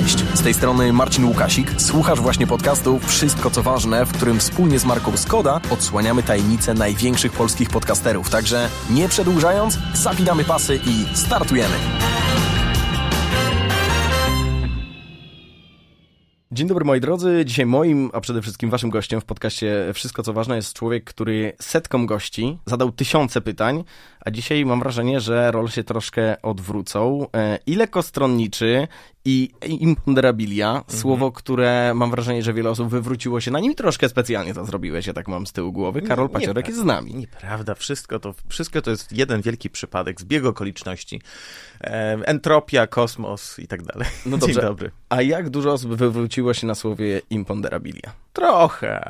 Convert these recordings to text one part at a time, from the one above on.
Cześć, z tej strony Marcin Łukasik. Słuchasz właśnie podcastu Wszystko co ważne, w którym wspólnie z Marką Skoda odsłaniamy tajemnice największych polskich podcasterów. Także nie przedłużając, zapinamy pasy i startujemy. Dzień dobry moi drodzy. Dzisiaj moim, a przede wszystkim waszym gościem w podcaście Wszystko co ważne jest człowiek, który setkom gości zadał tysiące pytań, a dzisiaj mam wrażenie, że rol się troszkę odwrócą. E, I lekkostronniczy, i imponderabilia, mhm. słowo, które mam wrażenie, że wiele osób wywróciło się na nim troszkę specjalnie to zrobiłeś, ja tak mam z tyłu głowy. Karol Paciorek jest z nami. Nieprawda, wszystko to, wszystko to jest jeden wielki przypadek, zbieg okoliczności. E, entropia, kosmos i tak dalej. No dobrze. Dzień dobry. A jak dużo osób wywróciło się na słowie imponderabilia? Trochę.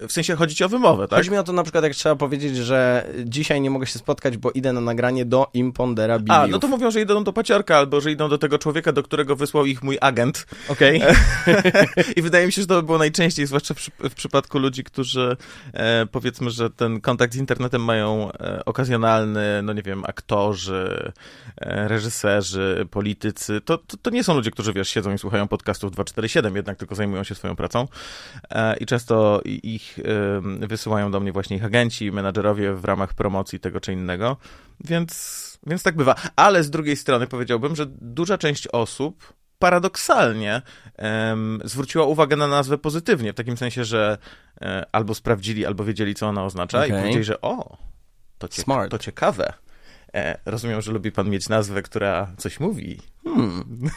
W sensie chodzi ci o wymowę, tak? Chodzi mi o to na przykład, jak trzeba powiedzieć, że dzisiaj nie mogę się spotkać, bo idę na nagranie do imponderabiliów. A, no to mówią, że idą do paciarka, albo że idą do tego człowieka, do którego wysłał ich mój agent. Okej. Okay. I wydaje mi się, że to było najczęściej, zwłaszcza w, w przypadku ludzi, którzy e, powiedzmy, że ten kontakt z internetem mają e, okazjonalny, no nie wiem, aktorzy, e, reżyserzy, politycy. To, to, to, nie są ludzie, którzy, wiesz, siedzą i słuchają podcastów 247, jednak tylko zajmują się swoją pracą. E, I często ich wysyłają do mnie właśnie ich agenci, menadżerowie w ramach promocji tego czy innego, więc, więc tak bywa. Ale z drugiej strony powiedziałbym, że duża część osób paradoksalnie um, zwróciła uwagę na nazwę pozytywnie, w takim sensie, że e, albo sprawdzili, albo wiedzieli, co ona oznacza okay. i powiedzieli, że o, to, cieka to ciekawe. E, rozumiem, że lubi pan mieć nazwę, która coś mówi. Hmm.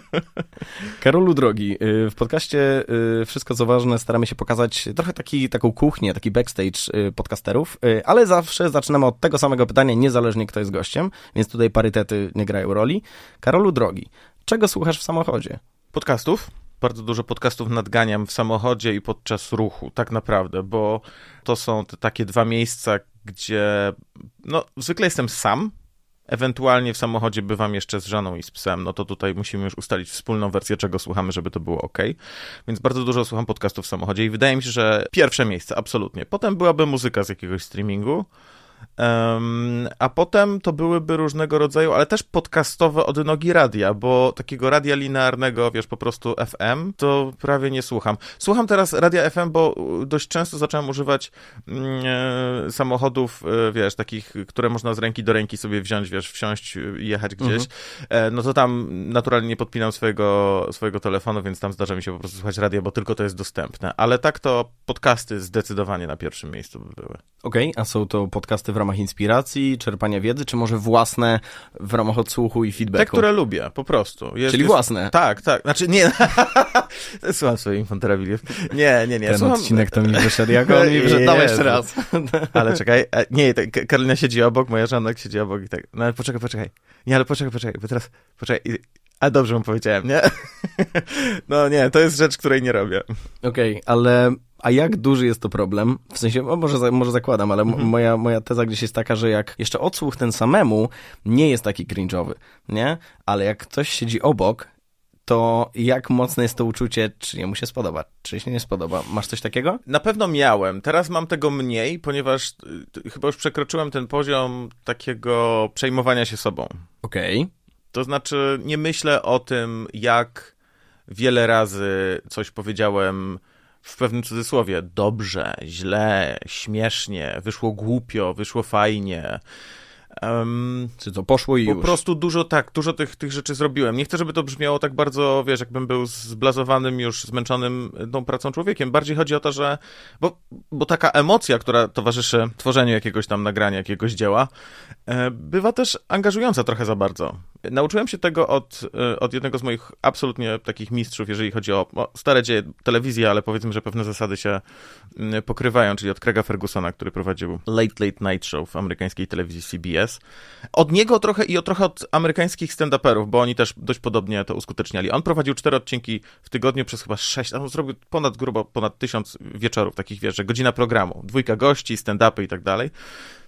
Karolu drogi, y, w podcaście y, Wszystko co ważne staramy się pokazać trochę taki, taką kuchnię, taki backstage y, podcasterów, ale zawsze zaczynamy od tego samego pytania, niezależnie kto jest gościem, więc tutaj parytety nie grają roli. Karolu drogi, czego słuchasz w samochodzie? Podcastów bardzo dużo podcastów nadganiam w samochodzie i podczas ruchu, tak naprawdę, bo to są te takie dwa miejsca, gdzie no, zwykle jestem sam, ewentualnie w samochodzie bywam jeszcze z żoną i z psem, no to tutaj musimy już ustalić wspólną wersję, czego słuchamy, żeby to było ok. Więc bardzo dużo słucham podcastów w samochodzie i wydaje mi się, że pierwsze miejsce, absolutnie. Potem byłaby muzyka z jakiegoś streamingu, Um, a potem to byłyby różnego rodzaju, ale też podcastowe odnogi radia, bo takiego radia linearnego, wiesz, po prostu FM, to prawie nie słucham. Słucham teraz radia FM, bo dość często zacząłem używać mm, e, samochodów, e, wiesz, takich, które można z ręki do ręki sobie wziąć, wiesz, wsiąść i jechać gdzieś. Mhm. E, no to tam naturalnie nie podpinam swojego, swojego telefonu, więc tam zdarza mi się po prostu słuchać radia, bo tylko to jest dostępne. Ale tak to podcasty zdecydowanie na pierwszym miejscu by były. Okej, okay, a są to podcasty w ramach inspiracji, czerpania wiedzy, czy może własne w ramach odsłuchu i feedbacku? Te, które lubię, po prostu. Jest, Czyli jest... własne? Tak, tak. Znaczy, nie. Słucham swoich infanterabiliów. Nie, nie, nie. Ten Słucham... odcinek to mi wyszedł, jak on mi wyszedł. Dawaj jeszcze raz. ale czekaj. E, nie, Karolina siedzi obok, moja żona siedzi obok i tak. No ale poczekaj, poczekaj. Nie, ale poczekaj, poczekaj, bo teraz, poczekaj. A dobrze mu powiedziałem, nie? No nie, to jest rzecz, której nie robię. Okej, okay, ale a jak duży jest to problem? W sensie, może, może zakładam, ale mhm. moja, moja teza gdzieś jest taka, że jak jeszcze odsłuch ten samemu nie jest taki cringe'owy, nie? Ale jak ktoś siedzi obok, to jak mocne jest to uczucie, czy mu się spodoba, czy się nie spodoba? Masz coś takiego? Na pewno miałem. Teraz mam tego mniej, ponieważ y, chyba już przekroczyłem ten poziom takiego przejmowania się sobą. Okej. Okay. To znaczy, nie myślę o tym, jak wiele razy coś powiedziałem w pewnym cudzysłowie, dobrze, źle, śmiesznie, wyszło głupio, wyszło fajnie. Um, Czy to poszło i po już? Po prostu dużo, tak, dużo tych, tych rzeczy zrobiłem. Nie chcę, żeby to brzmiało tak bardzo, wiesz, jakbym był zblazowanym, już zmęczonym tą pracą człowiekiem. Bardziej chodzi o to, że, bo, bo taka emocja, która towarzyszy tworzeniu jakiegoś tam nagrania, jakiegoś dzieła, e, bywa też angażująca trochę za bardzo. Nauczyłem się tego od, e, od jednego z moich absolutnie takich mistrzów, jeżeli chodzi o, o stare dzieje telewizji, ale powiedzmy, że pewne zasady się pokrywają, czyli od Craiga Fergusona, który prowadził Late Late Night Show w amerykańskiej telewizji CBS. Od niego trochę i od trochę od amerykańskich stand-uperów, bo oni też dość podobnie to uskuteczniali. On prowadził cztery odcinki w tygodniu przez chyba sześć, on zrobił ponad grubo, ponad tysiąc wieczorów takich, wiesz, godzina programu, dwójka gości, stand-upy i tak dalej.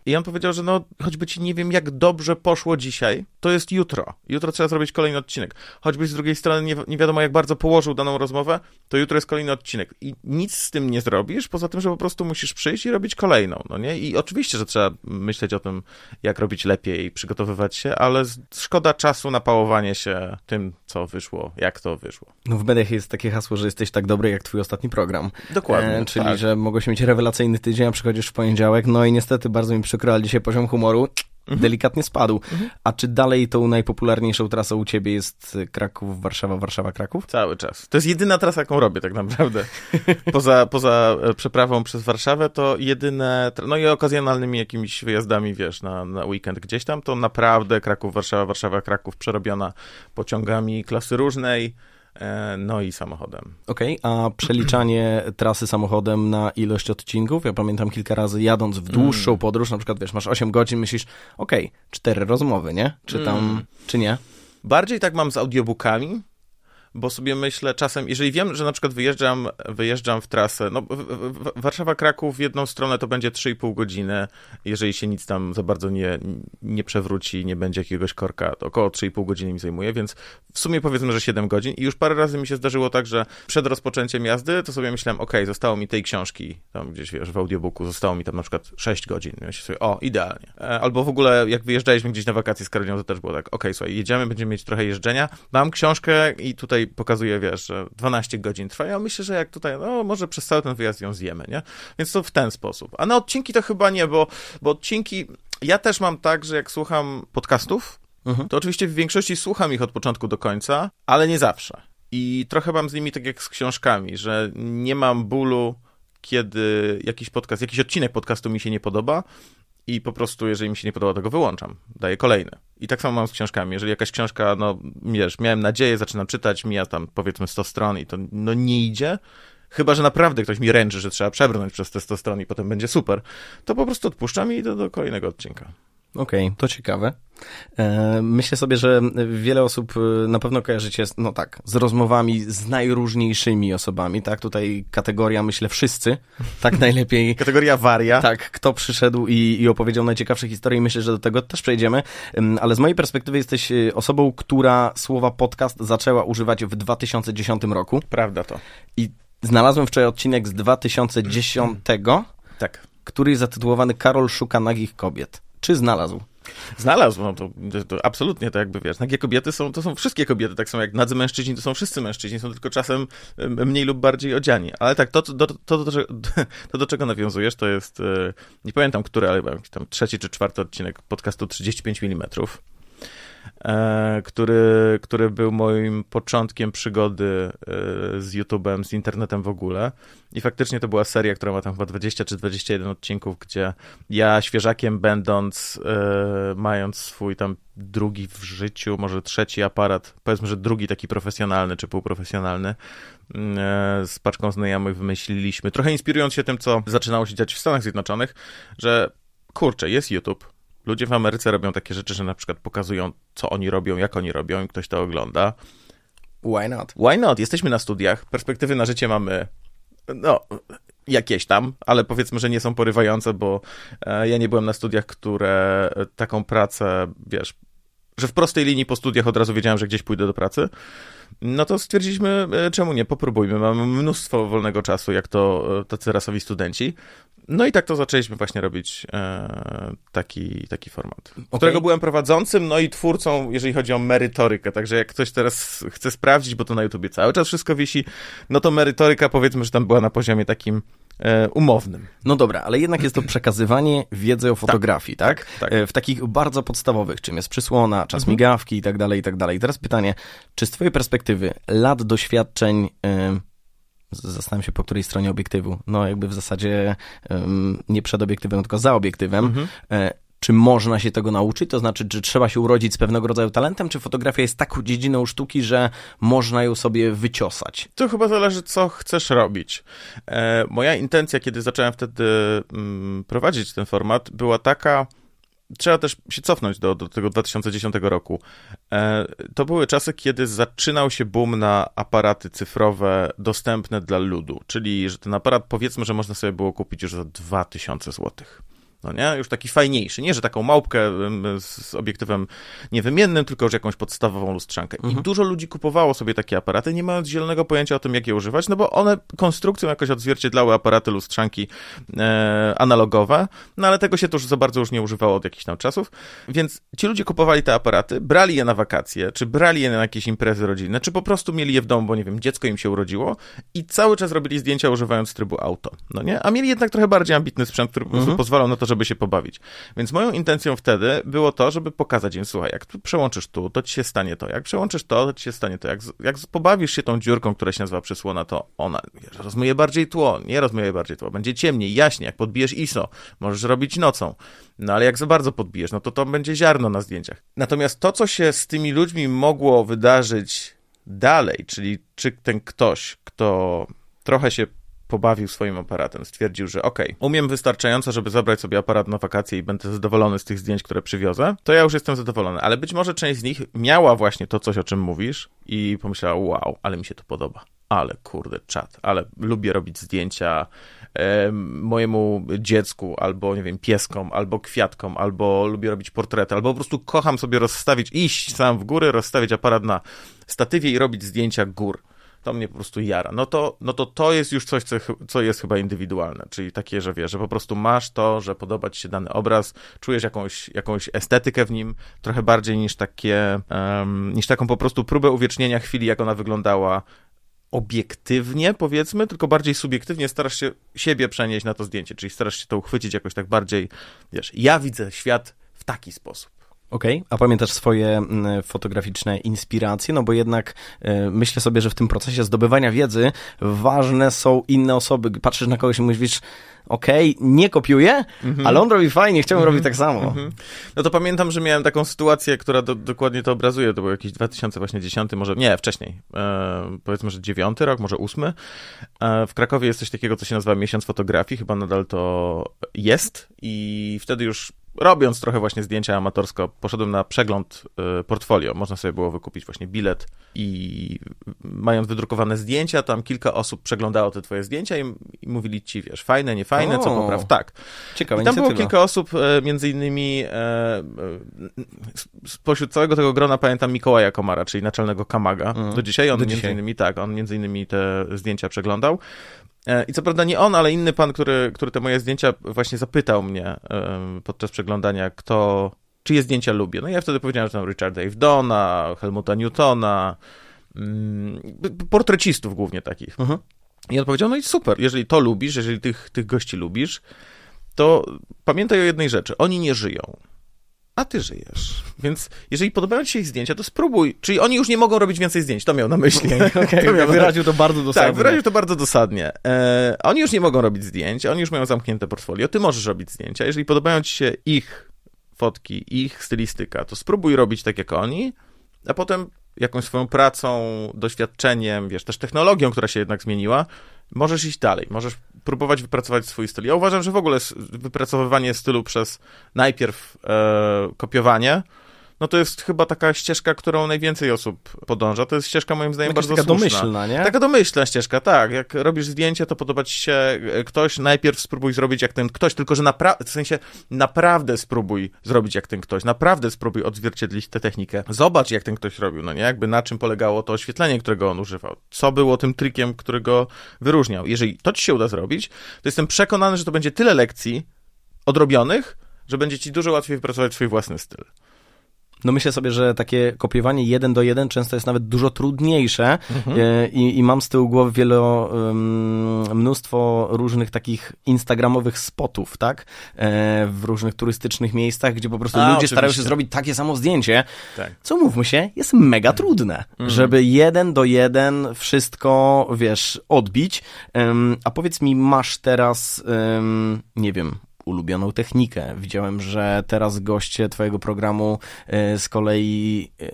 I on powiedział, że no, choćby ci nie wiem, jak dobrze poszło dzisiaj, to jest jutro. Jutro trzeba zrobić kolejny odcinek. Choćbyś z drugiej strony nie, nie wiadomo, jak bardzo położył daną rozmowę, to jutro jest kolejny odcinek. I nic z tym nie zrobisz, poza tym, że po prostu musisz przyjść i robić kolejną, no nie? I oczywiście, że trzeba myśleć o tym, jak robić lepiej i przygotowywać się, ale szkoda czasu na pałowanie się tym, co wyszło, jak to wyszło. No w mediach jest takie hasło, że jesteś tak dobry, jak twój ostatni program. Dokładnie. E, czyli, tak. że mogłeś mieć rewelacyjny tydzień, a przychodzisz w poniedziałek, no i niestety bardzo mi przykro, ale dzisiaj poziom humoru mhm. delikatnie spadł. Mhm. A czy dalej tą najpopularniejszą trasą u ciebie jest Kraków, Warszawa, Warszawa, Kraków? Cały czas. To jest jedyna trasa, jaką robię tak naprawdę. poza, poza e, przeprawą przez Warszawę to jedyne, no i okazjonalnymi jakimiś wyjazdami, wiesz, na, na weekend gdzieś tam, to naprawdę Kraków, Warszawa, Warszawa, Kraków przerobiona pociągami klasy różnej, no i samochodem. Okej, okay, a przeliczanie trasy samochodem na ilość odcinków? Ja pamiętam kilka razy jadąc w dłuższą mm. podróż, na przykład wiesz, masz 8 godzin, myślisz, okej, okay, cztery rozmowy, nie? Czy tam, mm. czy nie? Bardziej tak mam z audiobookami, bo sobie myślę czasem, jeżeli wiem, że na przykład wyjeżdżam, wyjeżdżam w trasę, no Warszawa-Kraków w jedną stronę to będzie 3,5 godziny, jeżeli się nic tam za bardzo nie, nie przewróci, nie będzie jakiegoś korka, to około 3,5 godziny mi zajmuje, więc w sumie powiedzmy, że 7 godzin i już parę razy mi się zdarzyło tak, że przed rozpoczęciem jazdy to sobie myślałem, ok, zostało mi tej książki, tam gdzieś wiesz, w audiobooku zostało mi tam na przykład 6 godzin, myślę sobie, o, idealnie. E, albo w ogóle jak wyjeżdżaliśmy gdzieś na wakacje z Karoliną, to też było tak, ok, słuchaj, jedziemy, będziemy mieć trochę jeżdżenia, mam książkę i tutaj tutaj pokazuje, wiesz, że 12 godzin trwa. Ja myślę, że jak tutaj, no może przez cały ten wyjazd ją zjemy, nie? Więc to w ten sposób. A na odcinki to chyba nie, bo, bo odcinki, ja też mam tak, że jak słucham podcastów, mhm. to oczywiście w większości słucham ich od początku do końca, ale nie zawsze. I trochę mam z nimi tak jak z książkami, że nie mam bólu, kiedy jakiś podcast, jakiś odcinek podcastu mi się nie podoba, i po prostu, jeżeli mi się nie podoba, to go wyłączam. Daję kolejny. I tak samo mam z książkami. Jeżeli jakaś książka, no wiesz, miałem nadzieję, zaczynam czytać, mija tam powiedzmy 100 stron i to no nie idzie, chyba, że naprawdę ktoś mi ręczy, że trzeba przebrnąć przez te 100 stron i potem będzie super, to po prostu odpuszczam i idę do kolejnego odcinka. Okej, okay, to ciekawe. E, myślę sobie, że wiele osób e, na pewno kojarzycie, no tak, z rozmowami z najróżniejszymi osobami, tak? Tutaj kategoria, myślę, wszyscy, tak najlepiej. kategoria waria. Tak, kto przyszedł i, i opowiedział najciekawsze historie, myślę, że do tego też przejdziemy, ale z mojej perspektywy jesteś e, osobą, która słowa podcast zaczęła używać w 2010 roku. Prawda to. I znalazłem wczoraj odcinek z 2010, tak. który jest zatytułowany Karol szuka nagich kobiet. Czy znalazł? Znalazł, no to, to, absolutnie to jakby wiesz, nagie kobiety są, to są wszystkie kobiety, tak samo jak nadzy mężczyźni, to są wszyscy mężczyźni, są tylko czasem mniej lub bardziej odziani. Ale tak, to, to, to, to, to do czego nawiązujesz, to jest, e, nie pamiętam który, ale tam trzeci czy czwarty odcinek podcastu 35 mm E, który, który był moim początkiem przygody e, z YouTube'em, z internetem w ogóle. I faktycznie to była seria, która ma tam chyba 20 czy 21 odcinków, gdzie ja świeżakiem będąc, e, mając swój tam drugi w życiu, może trzeci aparat, powiedzmy, że drugi taki profesjonalny czy półprofesjonalny, z paczką znajomych wymyśliliśmy, trochę inspirując się tym, co zaczynało się dziać w Stanach Zjednoczonych, że kurczę, jest YouTube, Ludzie w Ameryce robią takie rzeczy, że na przykład pokazują, co oni robią, jak oni robią i ktoś to ogląda. Why not? Why not? Jesteśmy na studiach, perspektywy na życie mamy, no, jakieś tam, ale powiedzmy, że nie są porywające, bo e, ja nie byłem na studiach, które taką pracę, wiesz, że w prostej linii po studiach od razu wiedziałem, że gdzieś pójdę do pracy no to stwierdziliśmy, e, czemu nie, popróbujmy. Mamy mnóstwo wolnego czasu, jak to e, tacy rasowi studenci. No i tak to zaczęliśmy właśnie robić e, taki, taki format, okay. którego byłem prowadzącym, no i twórcą, jeżeli chodzi o merytorykę. Także jak ktoś teraz chce sprawdzić, bo to na YouTubie cały czas wszystko wisi, no to merytoryka powiedzmy, że tam była na poziomie takim umownym. No dobra, ale jednak jest to przekazywanie wiedzy o fotografii, tak? tak? tak, tak. W takich bardzo podstawowych, czym jest przysłona, czas mhm. migawki i tak dalej, i tak dalej. Teraz pytanie, czy z twojej perspektywy lat doświadczeń... Yy, zastanawiam się po której stronie obiektywu. No, jakby w zasadzie um, nie przed obiektywem, tylko za obiektywem. Mhm. Czy można się tego nauczyć? To znaczy, czy trzeba się urodzić z pewnego rodzaju talentem, czy fotografia jest taką dziedziną sztuki, że można ją sobie wyciosać? To chyba zależy, co chcesz robić. E, moja intencja, kiedy zacząłem wtedy mm, prowadzić ten format, była taka, trzeba też się cofnąć do, do tego 2010 roku. E, to były czasy, kiedy zaczynał się boom na aparaty cyfrowe dostępne dla ludu, czyli że ten aparat powiedzmy, że można sobie było kupić już za 2000 złotych no nie? Już taki fajniejszy, nie, że taką małpkę z obiektywem niewymiennym, tylko już jakąś podstawową lustrzankę. Mhm. I dużo ludzi kupowało sobie takie aparaty, nie mając zielonego pojęcia o tym, jak je używać, no bo one konstrukcją jakoś odzwierciedlały aparaty lustrzanki e, analogowe, no ale tego się to już za bardzo już nie używało od jakichś tam czasów, więc ci ludzie kupowali te aparaty, brali je na wakacje, czy brali je na jakieś imprezy rodzinne, czy po prostu mieli je w domu, bo nie wiem, dziecko im się urodziło i cały czas robili zdjęcia używając trybu auto, no nie? A mieli jednak trochę bardziej ambitny sprzęt, który mhm. pozwalał na to, żeby się pobawić. Więc moją intencją wtedy było to, żeby pokazać im, słuchaj, jak przełączysz tu, to ci się stanie to, jak przełączysz to, to ci się stanie to, jak, jak pobawisz się tą dziurką, która się nazywa przysłona, to ona rozmyje bardziej tło, nie rozmyje bardziej tło, będzie ciemniej, jaśniej, jak podbijesz ISO, możesz robić nocą, no ale jak za bardzo podbijesz, no to to będzie ziarno na zdjęciach. Natomiast to, co się z tymi ludźmi mogło wydarzyć dalej, czyli czy ten ktoś, kto trochę się pobawił swoim aparatem. Stwierdził, że okej, okay, umiem wystarczająco, żeby zabrać sobie aparat na wakacje i będę zadowolony z tych zdjęć, które przywiozę, to ja już jestem zadowolony. Ale być może część z nich miała właśnie to coś, o czym mówisz i pomyślała, wow, ale mi się to podoba. Ale kurde, czat, ale lubię robić zdjęcia e, mojemu dziecku, albo nie wiem, pieskom, albo kwiatkom, albo lubię robić portrety, albo po prostu kocham sobie rozstawić, iść sam w góry, rozstawić aparat na statywie i robić zdjęcia gór to mnie po prostu jara. No to, no to to jest już coś, co, co jest chyba indywidualne, czyli takie, że wiesz, że po prostu masz to, że podoba ci się dany obraz, czujesz jakąś, jakąś estetykę w nim, trochę bardziej niż takie, um, niż taką po prostu próbę uwiecznienia chwili, jak ona wyglądała obiektywnie, powiedzmy, tylko bardziej subiektywnie starasz się siebie przenieść na to zdjęcie, czyli starasz się to uchwycić jakoś tak bardziej, wiesz, ja widzę świat w taki sposób. Okej, okay. a pamiętasz swoje mm, fotograficzne inspiracje? No bo jednak y, myślę sobie, że w tym procesie zdobywania wiedzy ważne są inne osoby. Patrzysz na kogoś i mówisz, okej, okay, nie kopiuję, mm-hmm. ale on robi fajnie, chciałbym mm-hmm. robić tak samo. Mm-hmm. No to pamiętam, że miałem taką sytuację, która do, dokładnie to obrazuje, to był jakiś 2010, może, nie, wcześniej, e, powiedzmy, że dziewiąty rok, może ósmy. E, w Krakowie jest coś takiego, co się nazywa Miesiąc Fotografii, chyba nadal to jest i wtedy już robiąc trochę właśnie zdjęcia amatorsko, poszedłem na przegląd y, portfolio. Można sobie było wykupić właśnie bilet i mając wydrukowane zdjęcia, tam kilka osób przeglądało te twoje zdjęcia i, i mówili ci, wiesz, fajne, niefajne, o, co popraw. Tak. Ciekawe I tam było kilka osób, e, między innymi e, e, spośród całego tego grona pamiętam Mikołaja Komara, czyli naczelnego Kamaga. Mm. Do dzisiaj on Do między dzisiaj. innymi, tak, on między innymi te zdjęcia przeglądał. E, I co prawda nie on, ale inny pan, który, który te moje zdjęcia właśnie zapytał mnie podczas przeglądania, kto, czyje zdjęcia lubię. No i ja wtedy powiedziałem, że tam Richarda Avedona, Helmuta Newtona, mm, portrecistów głównie takich. Uh-huh. I on powiedział, no i super, jeżeli to lubisz, jeżeli tych, tych gości lubisz, to pamiętaj o jednej rzeczy, oni nie żyją a ty żyjesz. Więc jeżeli podobają ci się ich zdjęcia, to spróbuj. Czyli oni już nie mogą robić więcej zdjęć. To miał na myśli. Okay, okay. to miał wyraził to bardzo dosadnie. Tak, wyraził to bardzo dosadnie. E, oni już nie mogą robić zdjęć, oni już mają zamknięte portfolio. Ty możesz robić zdjęcia. Jeżeli podobają ci się ich fotki, ich stylistyka, to spróbuj robić tak jak oni, a potem jakąś swoją pracą, doświadczeniem, wiesz, też technologią, która się jednak zmieniła, możesz iść dalej, możesz próbować wypracować swój styl. Ja uważam, że w ogóle wypracowywanie stylu przez najpierw e, kopiowanie, no to jest chyba taka ścieżka, którą najwięcej osób podąża. To jest ścieżka moim zdaniem Jakaś bardzo taka słuszna. domyślna, nie? Taka domyślna ścieżka, tak. Jak robisz zdjęcie, to podoba ci się e, ktoś, najpierw spróbuj zrobić jak ten ktoś, tylko że naprawdę, w sensie naprawdę spróbuj zrobić jak ten ktoś, naprawdę spróbuj odzwierciedlić tę technikę. Zobacz, jak ten ktoś robił, no nie? Jakby na czym polegało to oświetlenie, którego on używał. Co było tym trikiem, którego wyróżniał. Jeżeli to ci się uda zrobić, to jestem przekonany, że to będzie tyle lekcji odrobionych, że będzie ci dużo łatwiej wypracować swój własny styl. No myślę sobie, że takie kopiowanie jeden do jeden często jest nawet dużo trudniejsze mhm. E, i, i, mam z tyłu głowy wielo, mnóstwo różnych takich instagramowych spotów, tak? E, w różnych turystycznych miejscach, gdzie po prostu A, ludzie oczywiście. starają się zrobić takie samo zdjęcie, tak. co mówmy się, jest mega trudne, mhm. żeby jeden do jeden wszystko, wiesz, odbić. A powiedz mi, masz teraz, nie wiem, ulubioną technikę. Widziałem, że teraz goście twojego programu e, z kolei e,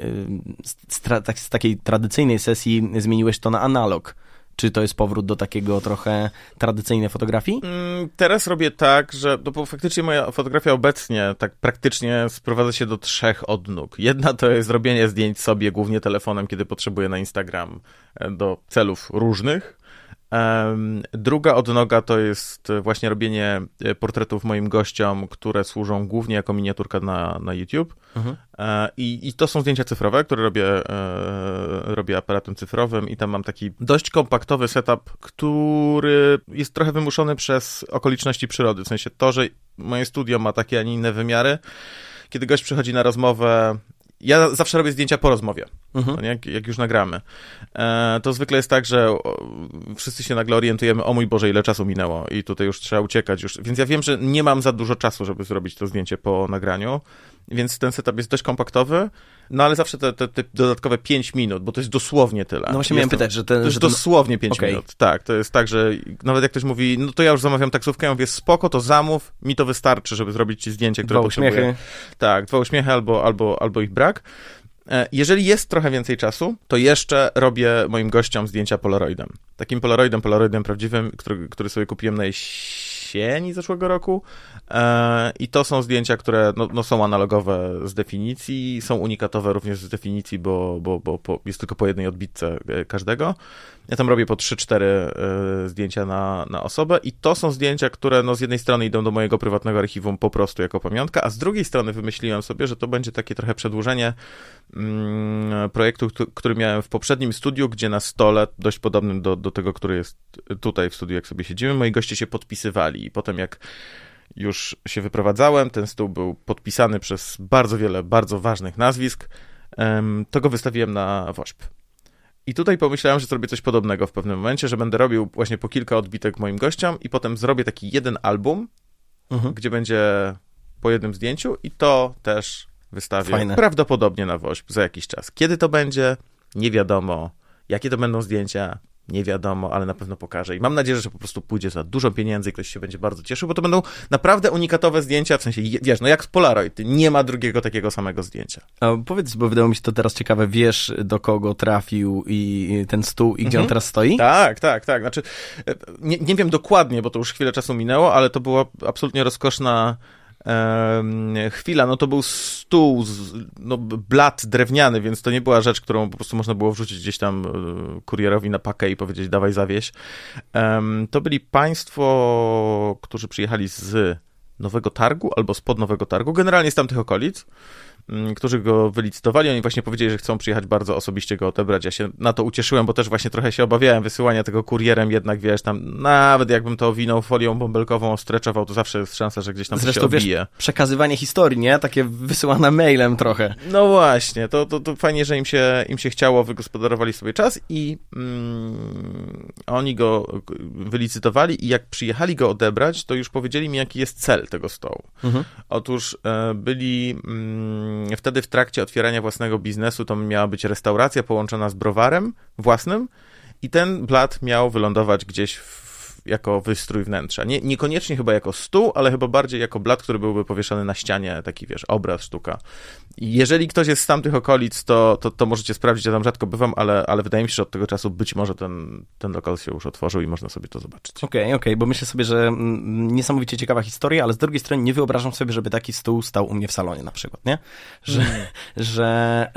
z, tak, z takiej tradycyjnej sesji zmieniłeś to na analog. Czy to jest powrót do takiego trochę tradycyjnej fotografii? Mm, teraz robię tak, że no bo faktycznie moja fotografia obecnie tak praktycznie sprowadza się do trzech odnóg. Jedna to jest robienie zdjęć sobie głównie telefonem, kiedy potrzebuję na Instagram e, do celów różnych. Druga odnoga to jest właśnie robienie e, portretów moim gościom, które służą głównie jako miniaturka na, na YouTube. Mhm. E, I, I to są zdjęcia cyfrowe, które robię, e, robię aparatem cyfrowym i tam mam taki dość kompaktowy setup, który jest trochę wymuszony przez okoliczności przyrody. W sensie to, że moje studio ma takie, a nie inne wymiary. Kiedy gość przychodzi na rozmowę, ja zawsze robię zdjęcia po rozmowie, mhm. jak, jak, już nagramy. E, to zwykle jest tak, że o, wszyscy się nagle orientujemy, o mój Boże, ile czasu minęło i tutaj już trzeba uciekać. Już. Więc ja wiem, że nie mam za dużo czasu, żeby zrobić to zdjęcie po nagraniu, więc ten setup jest dość kompaktowy, no ale zawsze te, te, te dodatkowe 5 minut, bo to jest dosłownie tyle. No właśnie miałem pytać, że ten... To jest ten... dosłownie 5 okay. minut, tak. To jest tak, że nawet jak ktoś mówi, no to ja już zamawiam taksówkę, ja mówię, spoko, to zamów, mi to wystarczy, żeby zrobić ci zdjęcie, które dwa potrzebuję. Uśmiechy. Tak, dwa uśmiechy albo, albo, albo ich brak. E, jeżeli jest trochę więcej czasu, to jeszcze robię moim gościom zdjęcia polaroidem. Takim polaroidem, polaroidem prawdziwym, który, który sobie kupiłem na jesieni zeszłego roku. E, I to są zdjęcia, które no, no, są analogowe z definicji, są unikatowe również z definicji, bo, bo, bo, jest tylko po jednej odbitce e, każdego. Ja tam robię po 3-4 y, zdjęcia na, na osobę i to są zdjęcia, które no z jednej strony idą do mojego prywatnego archiwum po prostu jako pamiątka, a z drugiej strony wymyśliłem sobie, że to będzie takie trochę przedłużenie mm, projektu, który miałem w poprzednim studiu, gdzie na stole, dość podobnym do, do tego, który jest tutaj w studiu, jak sobie siedzimy, moi goście się podpisywali i potem jak już się wyprowadzałem, ten stół był podpisany przez bardzo wiele bardzo ważnych nazwisk, to go wystawiłem na WOŚP. I tutaj pomyślałem, że zrobię coś podobnego w pewnym momencie, że będę robił właśnie po kilka odbitek moim gościom i potem zrobię taki jeden album, mhm. gdzie będzie po jednym zdjęciu i to też wystawię Fajne. prawdopodobnie na WOŚP za jakiś czas. Kiedy to będzie? Nie wiadomo. Jakie to będą zdjęcia? Nie wiadomo, ale na pewno pokażę. I mam nadzieję, że po prostu pójdzie za dużo pieniędzy i ktoś się będzie bardzo cieszył, bo to będą naprawdę unikatowe zdjęcia, w sensie, wiesz, no jak z Polaroid, nie ma drugiego takiego samego zdjęcia. A powiedz, bo wydało mi się to teraz ciekawe, wiesz do kogo trafił i ten stół i gdzie mhm. on teraz stoi? Tak, tak, tak. Znaczy, e, nie, nie wiem dokładnie, bo to już chwilę czasu minęło, ale to była absolutnie rozkoszna chwila, no to był stół, no blat drewniany, więc to nie była rzecz, którą po prostu można było wrzucić gdzieś tam e, kurierowi na pakę i powiedzieć dawaj zawieś. To byli państwo, którzy przyjechali z Nowego Targu albo spod Nowego Targu, generalnie z tamtych okolic. Mm, którzy go wylicytowali. Oni właśnie powiedzieli, że chcą przyjechać bardzo osobiście go odebrać. Ja się na to ucieszyłem, bo też właśnie trochę się obawiałem wysyłania tego kurierem, jednak wiesz, tam nawet jakbym to owinął folią bąbelkową, streczował, to zawsze jest szansa, że gdzieś tam Zresztą, się odbije. Wiesz, przekazywanie historii, nie? Takie wysyłane mailem trochę. No właśnie, to, to, to fajnie, że im się, im się chciało, wygospodarowali sobie czas i mm, oni go wylicytowali i jak przyjechali go odebrać, to już powiedzieli mi, jaki jest cel tego stołu. Mhm. Otóż e, byli... Mm, wtedy w trakcie otwierania własnego biznesu to miała być restauracja połączona z browarem własnym i ten blat miał wylądować gdzieś w jako wystrój wnętrza. Nie, niekoniecznie chyba jako stół, ale chyba bardziej jako blat, który byłby powieszany na ścianie, taki wiesz, obraz, sztuka. Jeżeli ktoś jest z tamtych okolic, to, to, to możecie sprawdzić, ja tam rzadko bywam, ale, ale wydaje mi się, że od tego czasu być może ten, ten lokal się już otworzył i można sobie to zobaczyć. Okej, okay, okej, okay, bo myślę sobie, że mm, niesamowicie ciekawa historia, ale z drugiej strony nie wyobrażam sobie, żeby taki stół stał u mnie w salonie na przykład, nie? Że, mm. że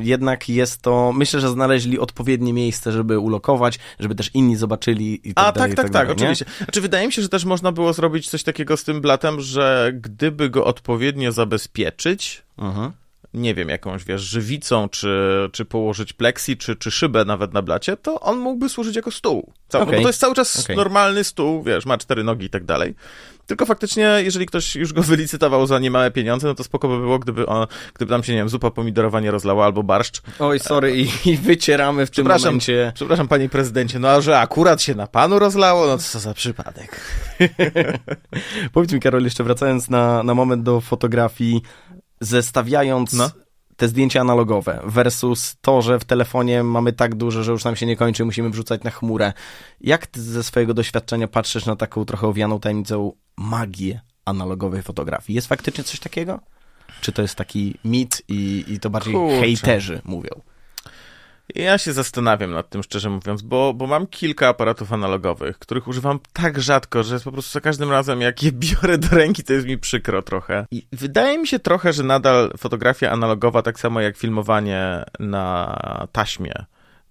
y, jednak jest to, myślę, że znaleźli odpowiednie miejsce, żeby ulokować, żeby też inni zobaczyli i tak A, dalej, tak, tak, tak, tak oczywiście. Znaczy, wydaje mi się, że też można było zrobić coś takiego z tym blatem, że gdyby go odpowiednio zabezpieczyć, mhm nie wiem, jakąś, wiesz, żywicą, czy, czy położyć pleksi, czy, czy szybę nawet na blacie, to on mógłby służyć jako stół. Cały, okay. bo to jest cały czas okay. normalny stół, wiesz, ma cztery nogi i tak dalej. Tylko faktycznie, jeżeli ktoś już go wylicytował za niemałe pieniądze, no to spoko by było, gdyby, on, gdyby tam się, nie wiem, zupa pomidorowa nie rozlała albo barszcz. Oj, sorry, i, i wycieramy w tym momencie. Przepraszam, panie prezydencie, no a że akurat się na panu rozlało, no to co za przypadek. Powiedz mi, Karol, jeszcze wracając na, na moment do fotografii, zestawiając no. Te zdjęcia analogowe versus to, że w telefonie mamy tak duże, że już nam się nie kończy, musimy wrzucać na chmurę. Jak ty ze swojego doświadczenia patrzysz na taką trochę owianą tajemnicą magię analogowej fotografii? Jest faktycznie coś takiego? Czy to jest taki mit i, i to bardziej Kurczę. hejterzy mówią? Ja się zastanawiam nad tym, szczerze mówiąc, bo, bo mam kilka aparatów analogowych, których używam tak rzadko, że po prostu za każdym razem, jak je biorę do ręki, to jest mi przykro trochę. I wydaje mi się trochę, że nadal fotografia analogowa, tak samo jak filmowanie na taśmie,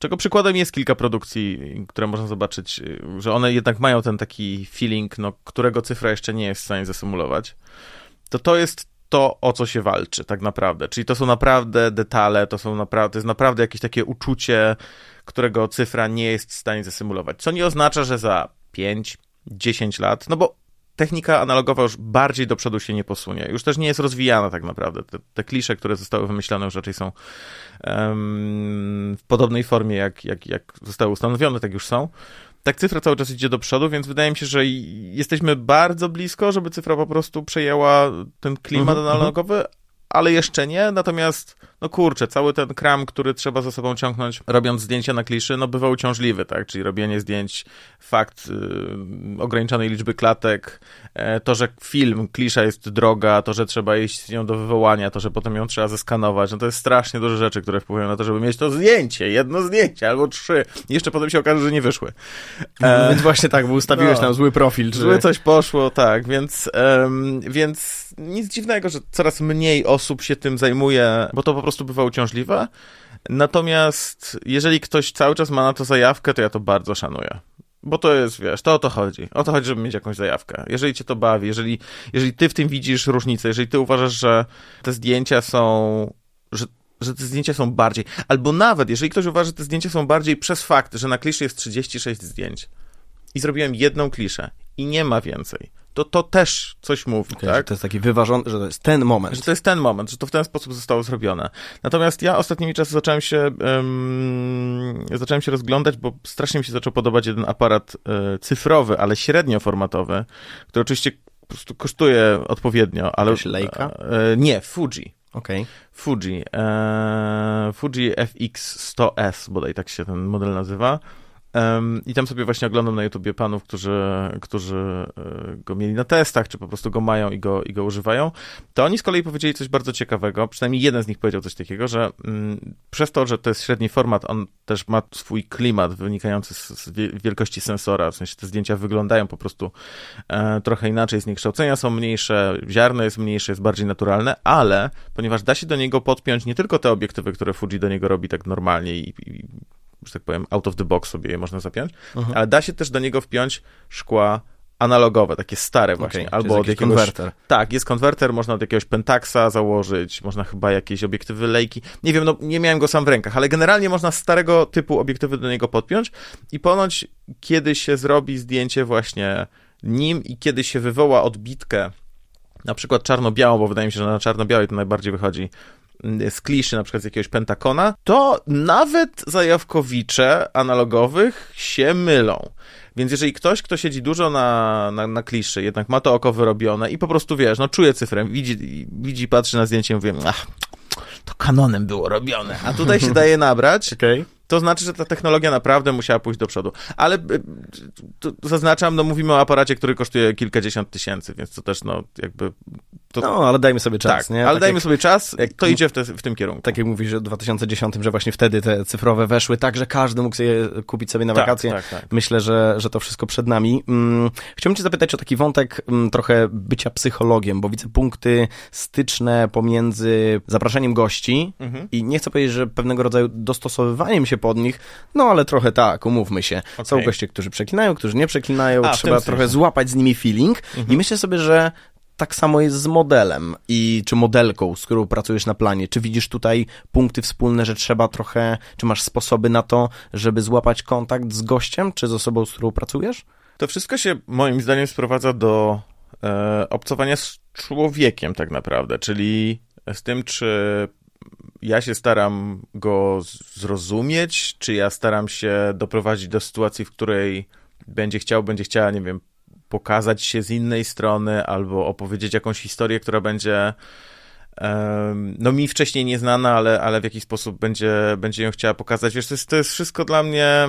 Czego przykładem jest kilka produkcji, które można zobaczyć, że one jednak mają ten taki feeling, no, którego cyfra jeszcze nie jest w stanie zasymulować. To to jest to, o co się walczy tak naprawdę. Czyli to są naprawdę detale, to są naprawdę, to jest naprawdę jakieś takie uczucie, którego cyfra nie jest w stanie zasymulować. Co nie oznacza, że za 5, 10 lat, no bo technika analogowa już bardziej do przodu się nie posunie. Już też nie jest rozwijana tak naprawdę. Te, te klisze, które zostały wymyślone już raczej są um, w podobnej formie, jak, jak, jak zostały ustanowione, tak już są. Tak cyfra cały czas idzie do przodu, więc wydaje mi się, że jesteśmy bardzo blisko, żeby cyfra po prostu przejęła ten klimat mm -hmm, analogowy, ale jeszcze nie. Natomiast no kurczę, cały ten kram, który trzeba za sobą ciągnąć, robiąc zdjęcia na kliszy, no bywa uciążliwy, tak? Czyli robienie zdjęć, fakt yy, ograniczonej liczby klatek, e, to, że film, klisza jest droga, to, że trzeba iść z nią do wywołania, to, że potem ją trzeba zeskanować, no to jest strasznie dużo rzeczy, które wpływają na to, żeby mieć to zdjęcie, jedno zdjęcie albo trzy. I jeszcze potem się okaże, że nie wyszły. E, więc właśnie tak, bo ustawiłeś no, tam zły profil. Czy... Zły coś poszło, tak, więc, więc nic dziwnego, że coraz mniej osób się tym zajmuje, bo to po prostu prostu bywa uciążliwe. Natomiast jeżeli ktoś cały czas ma na to zajawkę, to ja to bardzo szanuję. Bo to jest, wiesz, to o to chodzi. O to chodzi, żeby mieć jakąś zajawkę. Jeżeli cię to bawi, jeżeli, jeżeli ty w tym widzisz różnicę, jeżeli ty uważasz, że te zdjęcia są, że, że te zdjęcia są bardziej, albo nawet, jeżeli ktoś uważa, że te zdjęcia są bardziej przez fakt, że na kliszy jest 36 zdjęć i zrobiłem jedną kliszę i nie ma więcej, to to też coś mówi, okay, tak? To jest taki wyważony, że to jest ten moment. Że to jest ten moment, że to w ten sposób zostało zrobione. Natomiast ja ostatnimi czasy zacząłem się um, zacząłem się rozglądać, bo strasznie mi się zaczął podobać jeden aparat e, cyfrowy, ale średnioformatowy, który oczywiście po prostu kosztuje odpowiednio, ale... Jakaś Leica? E, nie, Fuji. Okej. Okay. Fuji. E, Fuji FX100S, bodaj tak się ten model nazywa. I tam sobie właśnie oglądam na YouTubie panów, którzy, którzy e, go mieli na testach, czy po prostu go mają i go, i go używają. To oni z kolei powiedzieli coś bardzo ciekawego, przynajmniej jeden z nich powiedział coś takiego, że mm, przez to, że to jest średni format, on też ma swój klimat wynikający z, z wielkości sensora, w sensie te zdjęcia wyglądają po prostu e, trochę inaczej, zniekształcenia są mniejsze, ziarno jest mniejsze, jest bardziej naturalne, ale ponieważ da się do niego podpiąć nie tylko te obiektywy, które Fuji do niego robi tak normalnie i, i że tak powiem, out of the box sobie je można zapiąć, mhm. ale da się też do niego wpiąć szkła analogowe, takie stare właśnie, okay, albo od jakiegoś... konwerter. Tak, jest konwerter, można od jakiegoś Pentaxa założyć, można chyba jakieś obiektywy lejki, nie wiem, no nie miałem go sam w rękach, ale generalnie można starego typu obiektywy do niego podpiąć i ponoć kiedy się zrobi zdjęcie właśnie nim i kiedy się wywoła odbitkę na przykład czarno-białą, bo wydaje mi się, że na czarno-białej to najbardziej wychodzi z kliszy, na przykład z jakiegoś pentakona, to nawet zajawkowicze analogowych się mylą. Więc jeżeli ktoś, kto siedzi dużo na, na, na kliszy, jednak ma to oko wyrobione i po prostu, wiesz, no czuje cyfrę, widzi, widzi patrzy na zdjęcie i mówi, ach, to kanonem było robione, a tutaj się daje nabrać, okay to znaczy, że ta technologia naprawdę musiała pójść do przodu. Ale y, zaznaczam, no mówimy o aparacie, który kosztuje kilkadziesiąt tysięcy, więc to też, no jakby... To... No, ale dajmy sobie czas, tak, nie? ale tak dajmy jak, sobie czas, jak, to idzie w, te, w, tym kierunku. Tak jak mówisz, że w 2010, że właśnie wtedy te cyfrowe weszły tak, że każdy mógł sobie kupić sobie na tak, wakacje. Tak, tak, Myślę, że, że to wszystko przed nami. Hmm, chciałbym cię zapytać o taki wątek hmm, trochę bycia psychologiem, bo widzę punkty styczne pomiędzy zapraszaniem gości mhm. i nie chcę powiedzieć, że pewnego rodzaju dostosowywaniem się pod nich, no ale trochę tak, umówmy się. Okay. Są goście, którzy przeklinają, którzy nie przeklinają, A, trzeba trochę złapać z nimi feeling mhm. i myślę sobie, że tak samo jest z modelem i czy modelką, z którą pracujesz na planie. Czy widzisz tutaj punkty wspólne, że trzeba trochę, czy masz sposoby na to, żeby złapać kontakt z gościem, czy z osobą, z którą pracujesz? To wszystko się moim zdaniem sprowadza do e, obcowania z człowiekiem tak naprawdę, czyli z tym, czy ja się staram go zrozumieć, czy ja staram się doprowadzić do sytuacji, w której będzie chciał, będzie chciała, nie wiem, pokazać się z innej strony, albo opowiedzieć jakąś historię, która będzie no mi wcześniej nieznana, ale, ale w jakiś sposób będzie, będzie ją chciała pokazać. Wiesz, to jest, to jest wszystko dla mnie...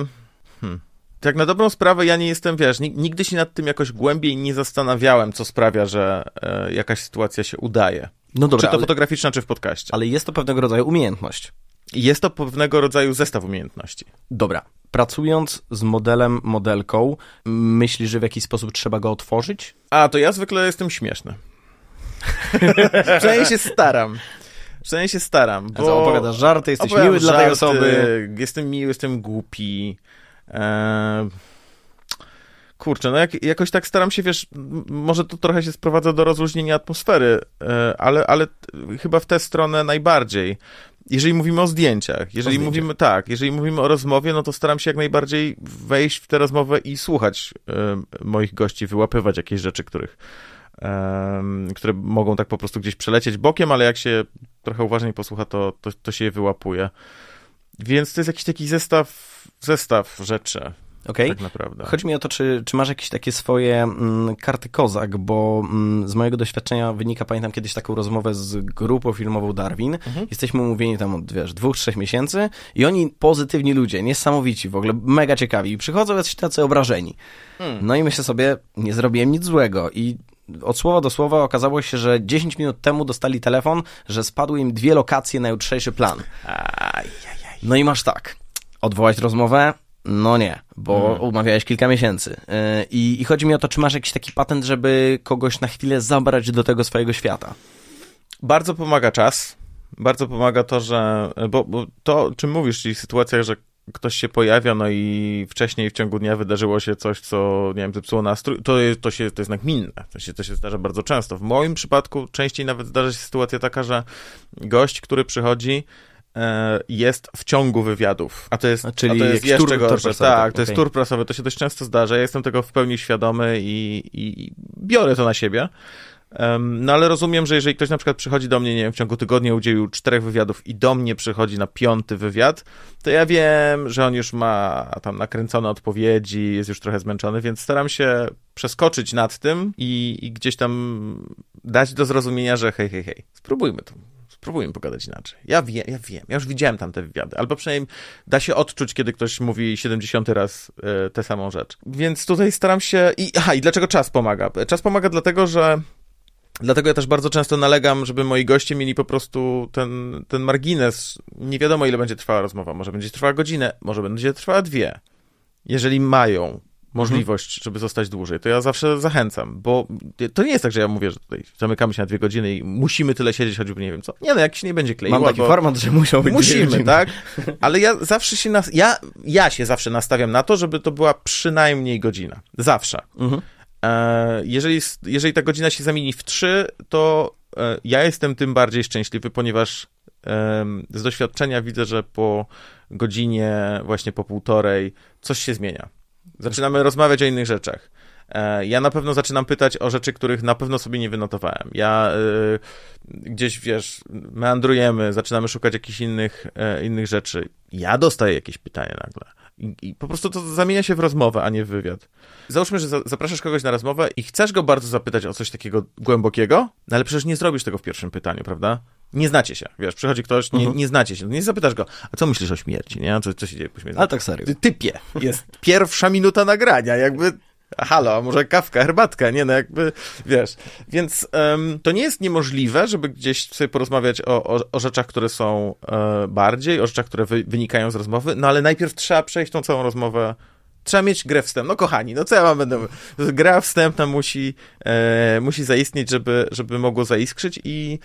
Hmm. Tak na dobrą sprawę ja nie jestem, wiesz, nigdy się nad tym jakoś głębiej nie zastanawiałem, co sprawia, że e, jakaś sytuacja się udaje. No dobra, czy to ale, fotograficzna, czy w podcaście. Ale jest to pewnego rodzaju umiejętność. Jest to pewnego rodzaju zestaw umiejętności. Dobra. Pracując z modelem, modelką, myślisz, że w jakiś sposób trzeba go otworzyć? A, to ja zwykle jestem śmieszny. Przynajmniej się staram. Przynajmniej się staram, bo... Co, opowiadasz żarty, jesteś miły dla tej osoby. Jestem miły, jestem głupi. Eee... Kurczę, no jak, jakoś tak staram się, wiesz, może to trochę się sprowadza do rozluźnienia atmosfery, e, ale, ale chyba w tę stronę najbardziej. Jeżeli mówimy o zdjęciach, jeżeli mówimy tak, jeżeli mówimy o rozmowie, no to staram się jak najbardziej wejść w tę rozmowę i słuchać y, moich gości, wyłapywać jakieś rzeczy, których, y, które mogą tak po prostu gdzieś przelecieć bokiem, ale jak się trochę uważniej posłucha, to, to, to się je wyłapuje. Więc to jest jakiś taki zestaw, zestaw rzeczy. Okay. Tak naprawdę. Chodzi mi o to, czy, czy masz jakieś takie swoje mm, karty kozak, bo mm, z mojego doświadczenia wynika, pamiętam kiedyś taką rozmowę z grupą filmową Darwin. Mhm. Jesteśmy umówieni tam od, wiesz, dwóch, trzech miesięcy i oni pozytywni ludzie, niesamowici w ogóle, mega ciekawi. I przychodzą jacyś tacy obrażeni. Hmm. No i myślę sobie, nie zrobiłem nic złego i od słowa do słowa okazało się, że 10 minut temu dostali telefon, że spadły im dwie lokacje na jutrzejszy plan. No i masz tak, odwołać rozmowę, no nie, bo hmm. umawiałeś kilka miesięcy. Yy, I, I chodzi mi o to, czy masz jakiś taki patent, żeby kogoś na chwilę zabrać do tego swojego świata? Bardzo pomaga czas. Bardzo pomaga to, że. Bo, bo to, czym mówisz, czyli sytuacja, że ktoś się pojawia, no i wcześniej w ciągu dnia wydarzyło się coś, co, nie wiem, zepsuło nastrój, to, to, się, to jest nagminne. To się, to się zdarza bardzo często. W moim przypadku częściej nawet zdarza się sytuacja taka, że gość, który przychodzi, E, jest w ciągu wywiadów. A to jest, czyli a to jest jeszcze tur, gorsze. Tur tak, to okay. jest tur prasowy, to się dość często zdarza. Ja jestem tego w pełni świadomy i, i biorę to na siebie. Um, no ale rozumiem, że jeżeli ktoś na przykład przychodzi do mnie, nie wiem, w ciągu tygodnia udzielił czterech wywiadów i do mnie przychodzi na piąty wywiad, to ja wiem, że on już ma tam nakręcone odpowiedzi, jest już trochę zmęczony, więc staram się przeskoczyć nad tym i, i gdzieś tam dać do zrozumienia, że hej, hej, hej, spróbujmy to spróbujmy pogadać inaczej. Ja wiem, ja wiem, ja już widziałem tam te wywiady, albo przynajmniej da się odczuć, kiedy ktoś mówi 70 raz y, tę samą rzecz. Więc tutaj staram się i aha, i dlaczego czas pomaga? Czas pomaga dlatego, że Dlatego ja też bardzo często nalegam, żeby moi goście mieli po prostu ten, ten margines. Nie wiadomo, ile będzie trwała rozmowa. Może będzie trwała godzinę, może będzie trwała dwie. Jeżeli mają możliwość, żeby zostać dłużej, to ja zawsze zachęcam, bo to nie jest tak, że ja mówię, że tutaj zamykamy się na dwie godziny i musimy tyle siedzieć, choćby nie wiem co. Nie no, jak się nie będzie kleiło. Mam taki format, że muszą być Musimy, tak? Ale ja zawsze się, nas... ja, ja się zawsze nastawiam na to, żeby to była przynajmniej godzina. Zawsze. Mhm. E, jeżeli, jeżeli ta godzina się zamieni w trzy, to e, ja jestem tym bardziej szczęśliwy, ponieważ z doświadczenia widzę, że po godzinie, właśnie po półtorej, coś się zmienia. Zaczynamy rozmawiać o innych rzeczach. E, ja na pewno zaczynam pytać o rzeczy, których na pewno sobie nie wynotowałem. Ja y, gdzieś, wiesz, meandrujemy, zaczynamy szukać jakichś innych, y, innych rzeczy. Ja dostaję jakieś pytanie nagle. I, I, po prostu to zamienia się w rozmowę, a nie w wywiad. Załóżmy, że za, zapraszasz kogoś na rozmowę i chcesz go bardzo zapytać o coś takiego głębokiego, no ale przecież nie zrobisz tego w pierwszym pytaniu, prawda? Nie znacie się, wiesz, przychodzi ktoś, nie, mhm. nie znacie się, nie zapytasz go, a co myślisz o śmierci, nie? Co, co się dzieje po śmierci? Ale tak serio. Typie, jest pierwsza minuta nagrania, jakby halo, może kawka, herbatka, nie no jakby, wiesz. Więc um, to nie jest niemożliwe, żeby gdzieś sobie porozmawiać o, o, o rzeczach, które są e, bardziej, o rzeczach, które wy, wynikają z rozmowy, no ale najpierw trzeba przejść tą całą rozmowę Trzeba mieć grę wstępną. No kochani, no co ja mam będę... Gra wstępna musi, e, musi zaistnieć, żeby, żeby mogło zaiskrzyć i,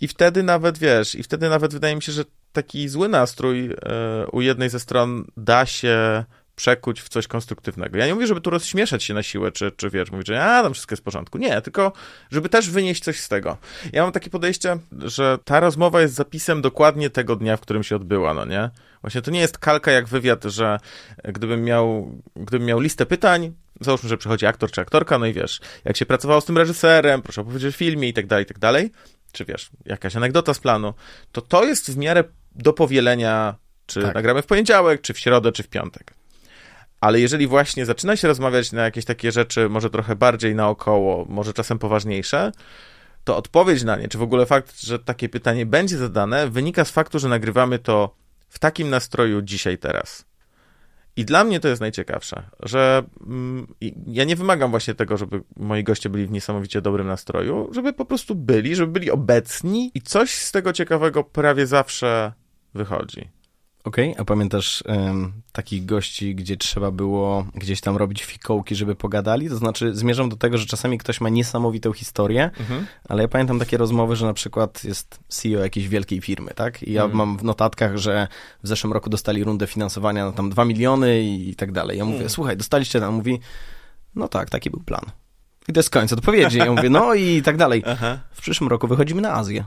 i wtedy nawet, wiesz, i wtedy nawet wydaje mi się, że taki zły nastrój e, u jednej ze stron da się przekuć w coś konstruktywnego. Ja nie mówię, żeby tu rozśmieszać się na siłę, czy, czy wiesz, mówić, że a, tam wszystko jest w porządku. Nie, tylko żeby też wynieść coś z tego. Ja mam takie podejście, że ta rozmowa jest zapisem dokładnie tego dnia, w którym się odbyła, no nie? Właśnie to nie jest kalka jak wywiad, że gdybym miał, gdybym miał listę pytań, załóżmy, że przychodzi aktor czy aktorka, no i wiesz, jak się pracowało z tym reżyserem, proszę opowiedzieć o filmie i tak dalej, i tak dalej, czy wiesz, jakaś anegdota z planu, to to jest w miarę do powielenia, czy tak. nagramy w poniedziałek, czy w środę, czy w piątek. Ale jeżeli właśnie zaczyna się rozmawiać na jakieś takie rzeczy, może trochę bardziej naokoło, może czasem poważniejsze, to odpowiedź na nie, czy w ogóle fakt, że takie pytanie będzie zadane, wynika z faktu, że nagrywamy to w takim nastroju dzisiaj, teraz. I dla mnie to jest najciekawsze, że mm, ja nie wymagam właśnie tego, żeby moi goście byli w niesamowicie dobrym nastroju, żeby po prostu byli, żeby byli obecni i coś z tego ciekawego prawie zawsze wychodzi. Okej, okay, a pamiętasz um, takich gości, gdzie trzeba było gdzieś tam robić fikołki, żeby pogadali? To znaczy, zmierzam do tego, że czasami ktoś ma niesamowitą historię, mhm. ale ja pamiętam takie rozmowy, że na przykład jest CEO jakiejś wielkiej firmy, tak? I ja mhm. mam w notatkach, że w zeszłym roku dostali rundę finansowania na tam 2 miliony i tak dalej. Ja mówię, mhm. słuchaj, dostaliście tam, mówi, no tak, taki był plan. I to jest koniec odpowiedzi. Ja mówię, no i tak dalej. Aha. W przyszłym roku wychodzimy na Azję.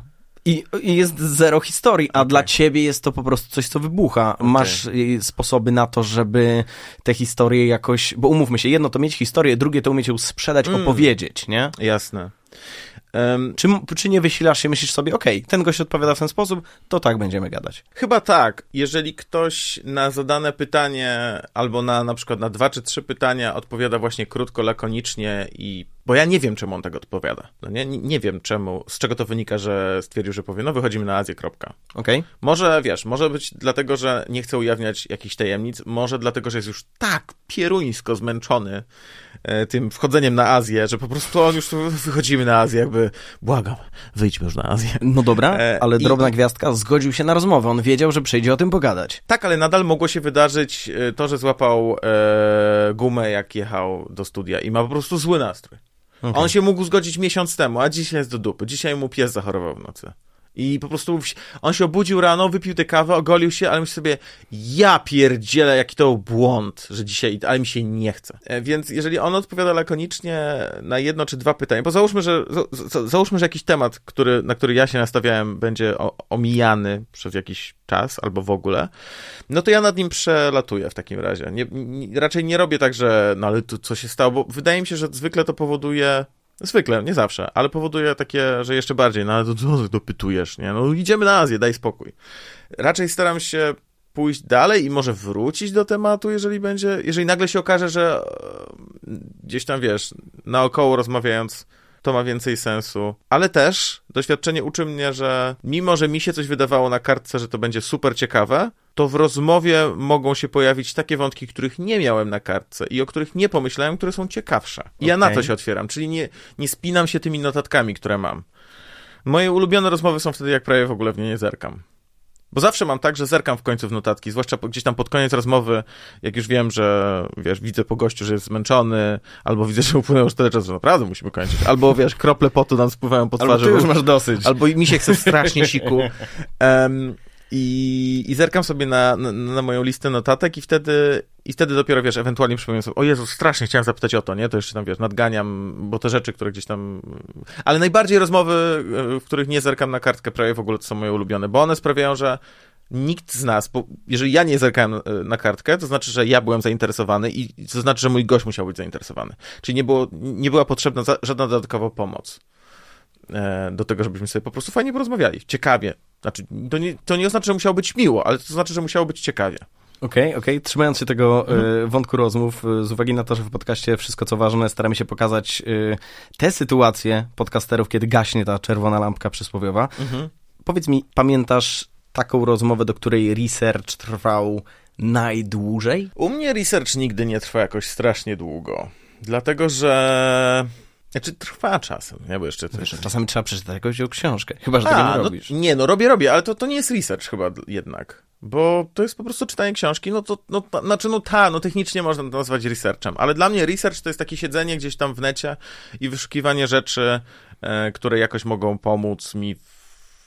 I, I, jest zero historii, a okay. dla ciebie jest to po prostu coś, co wybucha. Okay. Masz y, sposoby na to, żeby te historie jakoś. Bo umówmy się, jedno to mieć historię, drugie to umieć ją sprzedać, mm. opowiedzieć, nie? Jasne. Um, czy, czy nie wysilasz się, myślisz sobie, okej, okay, ten gość odpowiada w ten sposób, to tak będziemy gadać? Chyba tak. Jeżeli ktoś na zadane pytanie, albo na na przykład na dwa czy trzy pytania odpowiada właśnie krótko, lakonicznie i... Bo ja nie wiem, czemu on tak odpowiada. No nie, nie wiem czemu, z czego to wynika, że stwierdził, że powie, no wychodzimy na Azję, kropka. Okej. Okay. Może, wiesz, może być dlatego, że nie chce ujawniać jakichś tajemnic, może dlatego, że jest już tak pieruńsko zmęczony e, tym wchodzeniem na Azję, że po prostu on już wychodzimy na Azję, jakby błagam, wyjdźmy już na Azję. No dobra, e, ale drobna I... gwiazdka zgodził się na rozmowę. On wiedział, że przyjdzie o tym pogadać. Tak, ale nadal mogło się wydarzyć e, to, że złapał e, gumę, jak jechał do studia i ma po prostu zły nastrój. Okay. On się mógł zgodzić miesiąc temu, a dzisiaj jest do dupy. Dzisiaj mu pies zachorował w nocy. I po prostu on się obudził rano, wypił tę kawę, ogolił się, ale myśli sobie, ja pierdzielę, jaki to błąd, że dzisiaj, ale mi się nie chce. E, więc jeżeli on odpowiada lakonicznie na jedno czy dwa pytania, bo załóżmy, że, załóżmy, że jakiś temat, który, na który ja się nastawiałem, będzie omijany przez jakiś czas albo w ogóle, no to ja nad nim przelatuję w takim razie. Nie, nie, raczej nie robię tak, że no ale tu co się stało, bo wydaje mi się, że zwykle to powoduje Zwykle, nie zawsze, ale powoduje takie, że jeszcze bardziej, no ale to co dopytujesz, nie? No idziemy na Azję, daj spokój. Raczej staram się pójść dalej i może wrócić do tematu, jeżeli będzie, jeżeli nagle się okaże, że e, gdzieś tam, wiesz, naokoło rozmawiając, to ma więcej sensu. Ale też doświadczenie uczy mnie, że mimo, że mi się coś wydawało na kartce, że to będzie super ciekawe, to w rozmowie mogą się pojawić takie wątki, których nie miałem na kartce i o których nie pomyślałem, które są ciekawsze. I ja na to się otwieram, czyli nie, nie spinam się tymi notatkami, które mam. Moje ulubione rozmowy są wtedy, jak prawie w ogóle w nie nie zerkam. Bo zawsze mam tak, że zerkam w końcu w notatki, zwłaszcza gdzieś tam pod koniec rozmowy, jak już wiem, że wiesz, widzę po gościu, że jest zmęczony, albo widzę, że upłynął już tyle czasu, naprawdę musimy kończyć. Albo wiesz, krople potu nam spływają po twarzy. Albo ty już masz dosyć. Albo mi się chce strasznie siku. Um, i, I zerkam sobie na, na, na, moją listę notatek i wtedy, i wtedy dopiero, wiesz, ewentualnie przypominam sobie, o Jezu, strasznie chciałem zapytać o to, nie? To jeszcze tam, wiesz, nadganiam, bo te rzeczy, które gdzieś tam... Ale najbardziej rozmowy, w których nie zerkam na kartkę prawie w ogóle, to są moje ulubione, bo one sprawiają, że nikt z nas, bo jeżeli ja nie zerkałem e, na kartkę, to znaczy, że ja byłem zainteresowany i to znaczy, że mój gość musiał być zainteresowany. Czyli nie, było, nie była potrzebna żadna dodatkowa pomoc e, do tego, żebyśmy sobie po prostu fajnie porozmawiali, ciekawie, znaczy, to nie, to nie oznacza, że musiało być miło, ale to znaczy, że musiało być ciekawie. Okej, okay, okej. Okay. Trzymając się tego e, mhm. y, wątku rozmów, y, z uwagi na to, że w podcaście wszystko co ważne, staramy się pokazać y, te sytuacje podcasterów, kiedy gaśnie ta czerwona lampka przysłowiowa. Mhm. Powiedz mi, pamiętasz taką rozmowę, do której research trwał najdłużej? U mnie research nigdy nie trwa jakoś strasznie długo. Dlatego, że znaczy trwa czasem, nie? Bo jeszcze coś... Wiesz, czasami trzeba przeczytać jakąś książkę, chyba, że A, tego nie no, robisz. Nie, no robię, robię, ale to, to nie jest research chyba jednak, bo to jest po prostu czytanie książki, no to, no, ta, znaczy no ta, no technicznie można to nazwać researchem, ale dla mnie research to jest takie siedzenie gdzieś tam w necie i wyszukiwanie rzeczy, e, które jakoś mogą pomóc mi w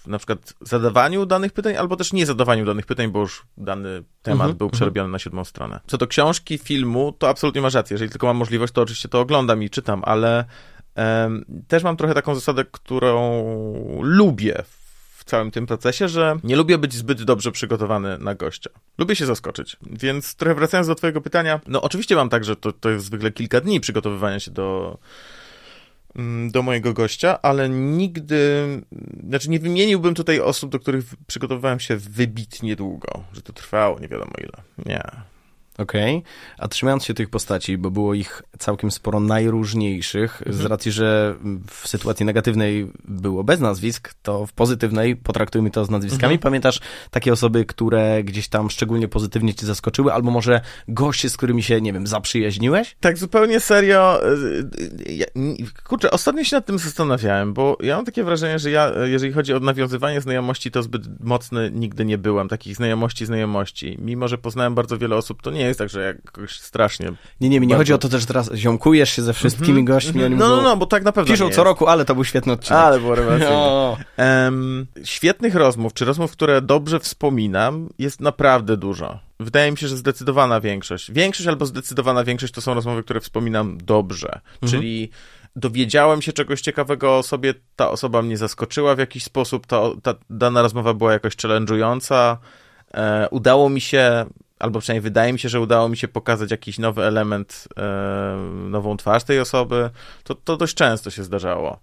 na przykład zadawaniu danych pytań, albo też nie zadawaniu danych pytań, bo już dany temat mm -hmm, był przerobiony na siódmą stronę. Co do książki, filmu, to absolutnie masz rację. Jeżeli tylko mam możliwość, to oczywiście to oglądam i czytam, ale też mam trochę taką zasadę, którą lubię w całym tym procesie, że nie lubię być zbyt dobrze przygotowany na gościa. Lubię się zaskoczyć. Więc trochę wracając do twojego pytania, no oczywiście mam tak, że to, to jest zwykle kilka dni przygotowywania się do, mm, do mojego gościa, ale nigdy, znaczy nie wymieniłbym tutaj osób, do których przygotowywałem się wybitnie długo, że to trwało nie wiadomo ile. Nie. Okej, a trzymając się tych postaci, bo było ich całkiem sporo najróżniejszych, z racji, że w sytuacji negatywnej było bez nazwisk, to w pozytywnej potraktujmy to z nazwiskami. Pamiętasz takie osoby, które gdzieś tam szczególnie pozytywnie cię zaskoczyły, albo może goście, z którymi się, nie wiem, zaprzyjaźniłeś? Tak zupełnie serio, y, y, ja, kurczę, ostatnio się nad tym zastanawiałem, bo ja mam takie wrażenie, że ja, jeżeli chodzi o nawiązywanie znajomości, to zbyt mocny nigdy nie byłem, takich znajomości, znajomości. Mimo, że poznałem bardzo wiele osób, to nie jest tak, że jakoś strasznie... Nie, nie, mi nie Bardzo. chodzi o to też, że teraz ziomkujesz się ze wszystkimi gośćmi, oni No, no, mówią, no, bo tak na pewno piszą nie co roku, ale to był świetny odcinek. Ale było rewelacyjne. No. Em, świetnych rozmów, czy rozmów, które dobrze wspominam, jest naprawdę dużo. Wydaje mi się, że zdecydowana większość. Większość albo zdecydowana większość to są rozmowy, które wspominam dobrze. Czyli dowiedziałem się czegoś ciekawego o sobie, ta osoba mnie zaskoczyła w jakiś sposób, ta, ta dana rozmowa była jakoś challenge'ująca. E, udało mi się, albo przynajmniej wydaje mi się, że udało mi się pokazać jakiś nowy element, e, nową twarz tej osoby. To, to dość często się zdarzało.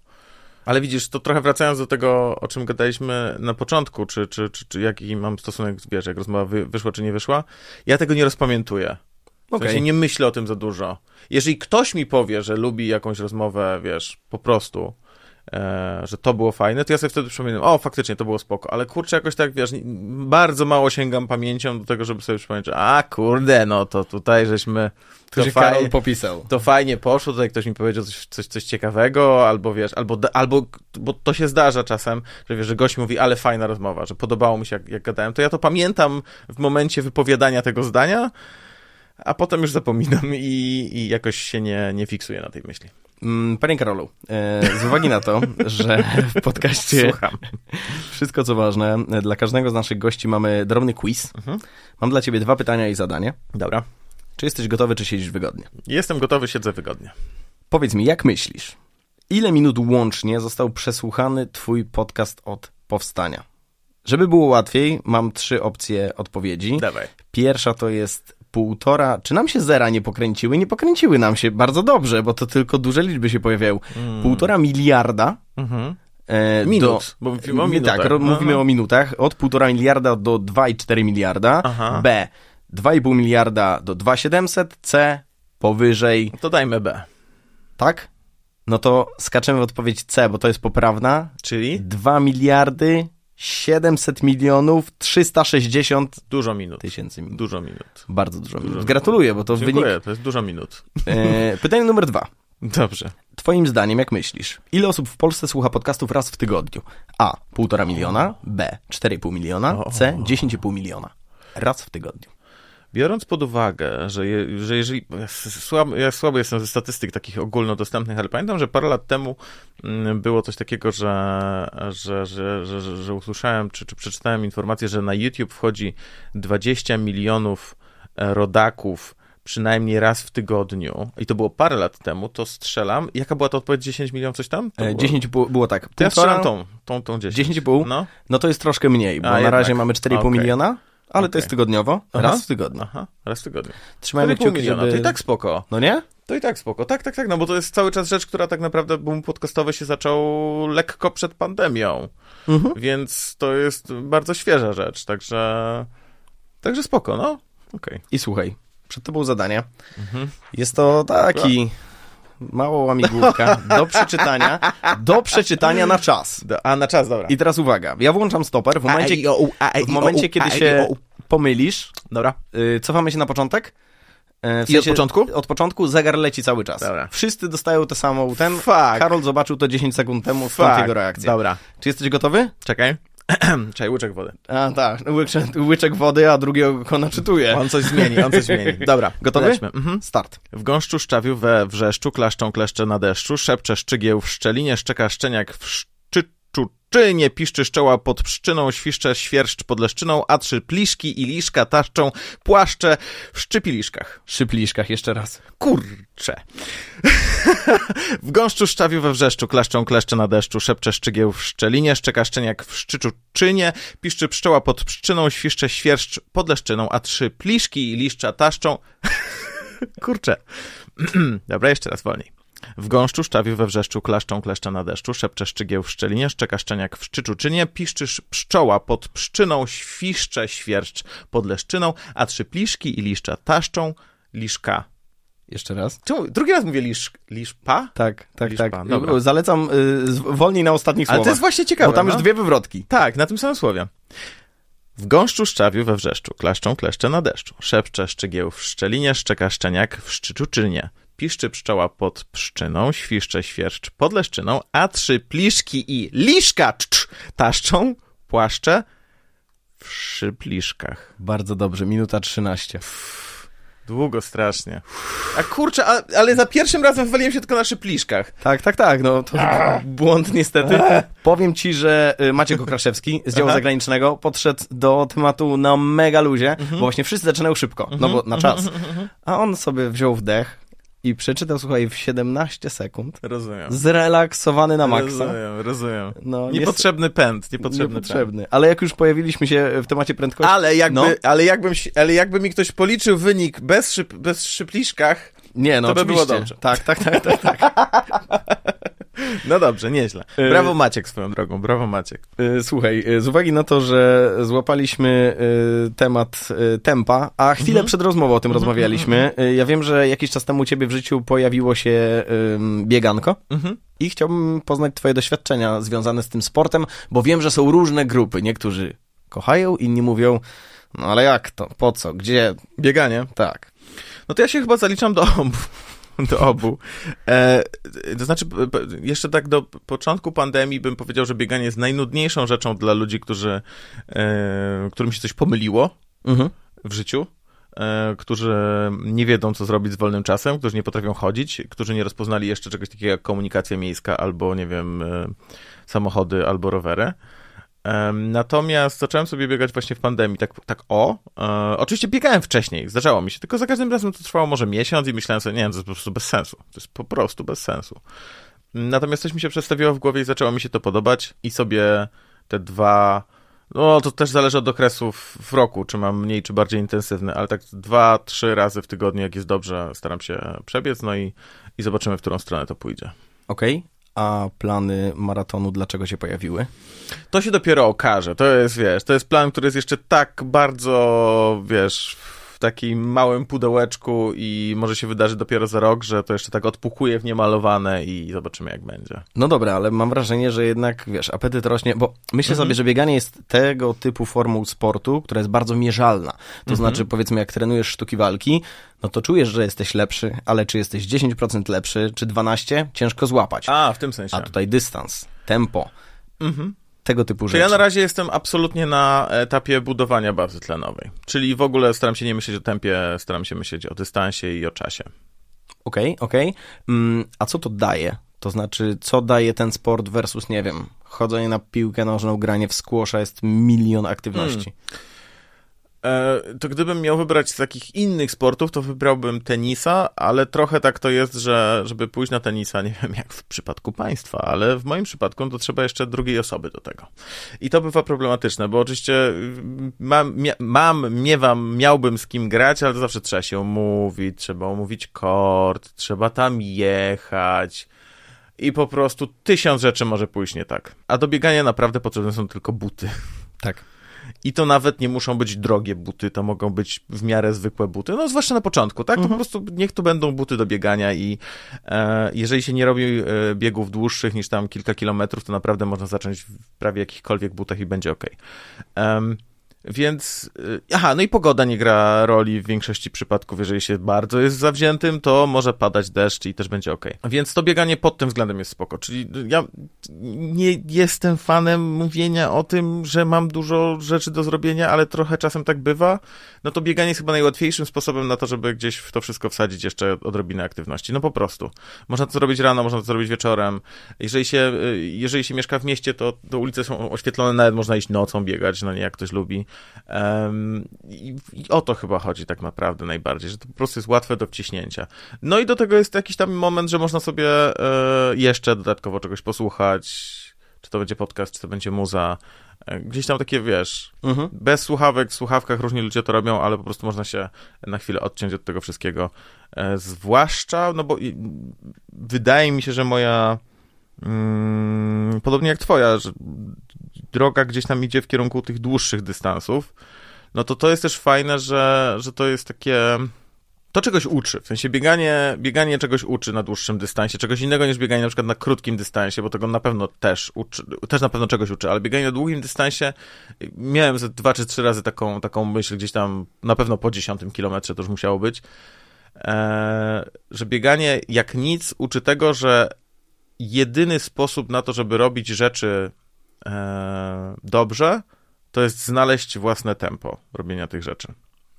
Ale widzisz, to trochę wracając do tego, o czym gadaliśmy na początku, czy, czy, czy, czy jaki mam stosunek, wiesz, jak rozmowa wy, wyszła, czy nie wyszła, ja tego nie rozpamiętuję. W sensie nie myślę o tym za dużo. Jeżeli ktoś mi powie, że lubi jakąś rozmowę, wiesz, po prostu, e, że to było fajne, to ja sobie wtedy przypominam, o, faktycznie, to było spoko, ale kurczę, jakoś tak, wiesz, nie- bardzo mało sięgam pamięcią do tego, żeby sobie przypomnieć, a, kurde, no to tutaj żeśmy... To się faj- Karol popisał. to fajnie poszło, tutaj ktoś mi powiedział coś, coś, coś ciekawego, albo wiesz, albo, albo, bo to się zdarza czasem, że wiesz, że gość mówi, ale fajna rozmowa, że podobało mi się, jak, jak gadałem, to ja to pamiętam w momencie wypowiadania tego zdania, a potem już zapominam i, i jakoś się nie, nie fiksuję na tej myśli. Mm, Panie Karolu, e, z uwagi na to, że w podcaście Słucham. wszystko co ważne, dla każdego z naszych gości mamy drobny quiz. Mhm. Mam dla ciebie dwa pytania i zadanie. Dobra. Czy jesteś gotowy, czy siedzisz wygodnie? Jestem gotowy, siedzę wygodnie. Powiedz mi, jak myślisz, ile minut łącznie został przesłuchany twój podcast od powstania? Żeby było łatwiej, mam trzy opcje odpowiedzi. Dawaj. Pierwsza to jest półtora. Czy nam się zera nie pokręciły? Nie pokręciły nam się bardzo dobrze, bo to tylko duże liczby się pojawiają. Półtora miliarda. Mhm. E, Minut, bo mówimy o Mi- minutach. Tak, Aha. mówimy o minutach. Od półtora miliarda do 2,4 miliarda. Aha. B. 2,5 miliarda do 2,700. C. Powyżej. To dajmy B. Tak? No to skaczemy w odpowiedź C, bo to jest poprawna. Czyli 2 miliardy 700 milionów 360 dużo minut. tysięcy minut. Dużo minut. Bardzo dużo minut. Dużo. Gratuluję, bo to Dziękuję, wynik. to jest dużo minut. E, pytanie numer dwa. Dobrze. Twoim zdaniem, jak myślisz, ile osób w Polsce słucha podcastów raz w tygodniu? A. 1,5 miliona, B. 4,5 miliona, C. 10,5 miliona. Raz w tygodniu. Biorąc pod uwagę, że, je, że jeżeli. Ja, ja słabo jestem ze statystyk takich ogólnodostępnych, ale pamiętam, że parę lat temu mm, było coś takiego, że, że, że, że, że, że usłyszałem, czy, czy przeczytałem informację, że na YouTube wchodzi 20 milionów e, rodaków przynajmniej raz w tygodniu, i to było parę lat temu, to strzelam. Jaka była to odpowiedź? 10 milionów, coś tam? To E, było- 10,5 było tak. To ja strzelam tą, tą, tą 10. 10,5? No. No to jest troszkę mniej, bo A, na jednak. razie mamy 4,5 Okej. miliona, ale to Okej. jest tygodniowo. Aha. Raz w tygodniu. Aha, raz w tygodniu. Trzymajmy 4,5 kciuki, miliona, żeby... to i tak spoko. No nie? To i tak spoko. Tak, tak, tak, no bo to jest cały czas rzecz, która tak naprawdę boom podcastowy się zaczął lekko przed pandemią, Mhm. więc to jest bardzo świeża rzecz, także także spoko, no. Okej. I słuchaj, przed tobą zadanie. Mhm. Jest to taki mało łamigłówka do przeczytania, do przeczytania na czas. Do- A, na czas, dobra. I teraz uwaga, ja włączam stoper, w momencie, w momencie kiedy się pomylisz, Dobra. y, cofamy się na początek. E, W I od początku? Od początku zegar leci cały czas. Dobra. Wszyscy dostają tę samą ten. Fuck. Karol zobaczył to 10 sekund temu, stąd Fuck. jego reakcja. Dobra. Czy jesteś gotowy? Czekaj. Czekaj, łyczek wody. A tak, łyczek, łyczek wody, a drugiego go naczytuje. On coś zmieni, on coś zmieni. Dobra, Gotowy? lećmy. Mhm. Start. W gąszczu szczawiu we wrzeszczu, klaszczą kleszcze na deszczu, szepcze szczygieł w szczelinie, szczeka szczeniak w szczyczuczynie, piszczy szczoła pod pszczyną, świszcze świerszcz pod leszczyną, a trzy pliszki i liszka taszczą, płaszcze w szczypiliszkach. Szypliszkach jeszcze raz. Kurcze. w gąszczu szczawiu we wrzeszczu, klaszczą kleszcze na deszczu, szepcze szczygieł w szczelinie, szczeka szczeniak w szczyczuczynie, piszczy pszczoła pod pszczyną, świszcze świerszcz pod leszczyną, a trzy pliszki i liszcza taszczą... Kurczę. Dobra, jeszcze raz wolniej. W gąszczu, szczawiu, we wrzeszczu, klaszczą, kleszcze na deszczu, szepcze szczygieł w szczelinie, szczeka szczeniak w szczyczu czynie, piszczysz pszczoła pod pszczyną, świszcze świerszcz pod leszczyną, a trzy pliszki i liszcza taszczą, liszka. Jeszcze raz. Czemu? Drugi raz mówię lisz, liszpa? Tak, tak, Liczba, tak. dobra. Zalecam y, wolniej na ostatnich Ale słowach. to jest właśnie ciekawe, Bo tam no. już dwie wywrotki. Tak, na tym samym słowie. W gąszczu, szczawiu, we wrzeszczu, klaszczą, kleszcze na deszczu, szepcze szczygieł w szczelinie, szczeka szczeniak w szczyczu czynie. Piszczy pszczoła pod pszczyną, świszcze świerszcz pod leszczyną, a trzy pliszki i liszka cz, taszczą, płaszcze w szypliszkach. Bardzo dobrze, minuta 13. Długo strasznie. A kurczę, a, ale za pierwszym razem wywaliłem się tylko na szypliszkach. Tak, tak, tak, no to błąd niestety. Powiem ci, że y, Maciek Okraszewski z działu Aha. zagranicznego podszedł do tematu na mega luzie, bo właśnie wszyscy zaczynają szybko, no bo na czas. A on sobie wziął wdech i przeczytał, słuchaj, w 17 sekund, Rozumiem. zrelaksowany na maksa. Rozumiem, rozumiem. No, Niepotrzebny pęd, niepotrzebny pęd. Niepotrzebny. Ale jak już pojawiliśmy się w temacie prędkości... Ale jakby, No. ale, jakbym, ale jakby mi ktoś policzył wynik bez, szyb, bez szypliszkach, Nie, no to by było oczywiście. dobrze. Tak, tak, tak, tak. tak. no dobrze, nieźle. Y- Brawo Maciek swoją drogą, brawo Maciek. Y, Słuchaj, y, z uwagi na to, że złapaliśmy temat tempa, a chwilę Mhm. przed rozmową o tym rozmawialiśmy, y, ja wiem, że jakiś czas temu u ciebie w życiu pojawiło się bieganko Mhm. i chciałbym poznać twoje doświadczenia związane z tym sportem, bo wiem, że są różne grupy. Niektórzy kochają, inni mówią, no ale jak to, po co, gdzie, Bieganie. tak. No to ja się chyba zaliczam do obu. Do obu. E, to znaczy, jeszcze tak do początku pandemii bym powiedział, że bieganie jest najnudniejszą rzeczą dla ludzi, którzy, e, którym się coś pomyliło Mhm. w życiu, e, którzy nie wiedzą, co zrobić z wolnym czasem, którzy nie potrafią chodzić, którzy nie rozpoznali jeszcze czegoś takiego jak komunikacja miejska, albo, nie wiem, e, samochody, albo rowery. Natomiast zacząłem sobie biegać właśnie w pandemii, tak, tak o. E, oczywiście biegałem wcześniej, zdarzało mi się, tylko za każdym razem to trwało może miesiąc i myślałem sobie, nie wiem, to jest po prostu bez sensu. To jest po prostu bez sensu. Natomiast coś mi się przestawiło w głowie i zaczęło mi się to podobać i sobie te dwa, no to też zależy od okresu w, roku, czy mam mniej, czy bardziej intensywny, ale tak dwa, trzy razy w tygodniu, jak jest dobrze, staram się przebiec, no i, i zobaczymy, w którą stronę to pójdzie. Okej, a plany maratonu dlaczego się pojawiły? To się dopiero okaże. To jest, wiesz, to jest plan, który jest jeszcze tak bardzo, wiesz, takim małym pudełeczku i może się wydarzy dopiero za rok, że to jeszcze tak odpukuje w niemalowane i zobaczymy, jak będzie. No dobra, ale mam wrażenie, że jednak, wiesz, apetyt rośnie, bo myślę Mhm. sobie, że bieganie jest tego typu formą sportu, która jest bardzo mierzalna. To Mhm. znaczy, powiedzmy, jak trenujesz sztuki walki, no to czujesz, że jesteś lepszy, ale czy jesteś 10% lepszy, czy 12%, ciężko złapać. A, w tym sensie. A tutaj dystans, tempo, Mhm. Tego typu rzeczy. ja na razie jestem absolutnie na etapie budowania bazy tlenowej. Czyli w ogóle staram się nie myśleć o tempie, staram się myśleć o dystansie i o czasie. Okej, okej. Mm, A co to daje? To znaczy, co daje ten sport versus, nie wiem, chodzenie na piłkę nożną, granie w squasha, jest milion aktywności. E, to gdybym miał wybrać z takich innych sportów, to wybrałbym tenisa, ale trochę tak to jest, że żeby pójść na tenisa, nie wiem jak w przypadku państwa, ale w moim przypadku no to trzeba jeszcze drugiej osoby do tego. I to bywa problematyczne, bo oczywiście y, mam, mia, miewam, miałbym z kim grać, ale to zawsze trzeba się umówić, trzeba umówić kort, trzeba tam jechać. I po prostu tysiąc rzeczy może pójść nie tak. A do biegania naprawdę potrzebne są tylko buty. Tak. I to nawet nie muszą być drogie buty, to mogą być w miarę zwykłe buty, no zwłaszcza na początku, tak? To po prostu niech to będą buty do biegania i e, jeżeli się nie robi e, biegów dłuższych niż tam kilka kilometrów, to naprawdę można zacząć w prawie jakichkolwiek butach i będzie ok. Więc, y, aha, no i pogoda nie gra roli w większości przypadków. Jeżeli się bardzo jest zawziętym, to może padać deszcz i też będzie ok. Więc to bieganie pod tym względem jest spoko. Czyli ja nie jestem fanem mówienia o tym, że mam dużo rzeczy do zrobienia, ale trochę czasem tak bywa. No to bieganie jest chyba najłatwiejszym sposobem na to, żeby gdzieś w to wszystko wsadzić jeszcze odrobinę aktywności. No po prostu. Można to zrobić rano, można to zrobić wieczorem. Jeżeli się, y, jeżeli się mieszka w mieście, to, to ulice są oświetlone, nawet można iść nocą biegać, no nie, jak ktoś lubi. Em, i, I o to chyba chodzi tak naprawdę najbardziej, że to po prostu jest łatwe do wciśnięcia. No i do tego jest jakiś tam moment, że można sobie e, jeszcze dodatkowo czegoś posłuchać, czy to będzie podcast, czy to będzie muza, E, Gdzieś tam takie, wiesz, Mhm. bez słuchawek, w słuchawkach różni ludzie to robią, ale po prostu można się na chwilę odciąć od tego wszystkiego. E, zwłaszcza, no bo i, wydaje mi się, że moja, mm, podobnie jak twoja, że droga gdzieś tam idzie w kierunku tych dłuższych dystansów, no to to jest też fajne, że, że to jest takie... To czegoś uczy, w sensie bieganie, bieganie czegoś uczy na dłuższym dystansie, czegoś innego niż bieganie na przykład na krótkim dystansie, bo tego na pewno też uczy, też na pewno czegoś uczy, ale bieganie na długim dystansie, miałem ze dwa czy trzy razy taką, taką myśl gdzieś tam, na pewno po dziesiątym kilometrze to już musiało być, e, że bieganie jak nic uczy tego, że jedyny sposób na to, żeby robić rzeczy e, dobrze, to jest znaleźć własne tempo robienia tych rzeczy.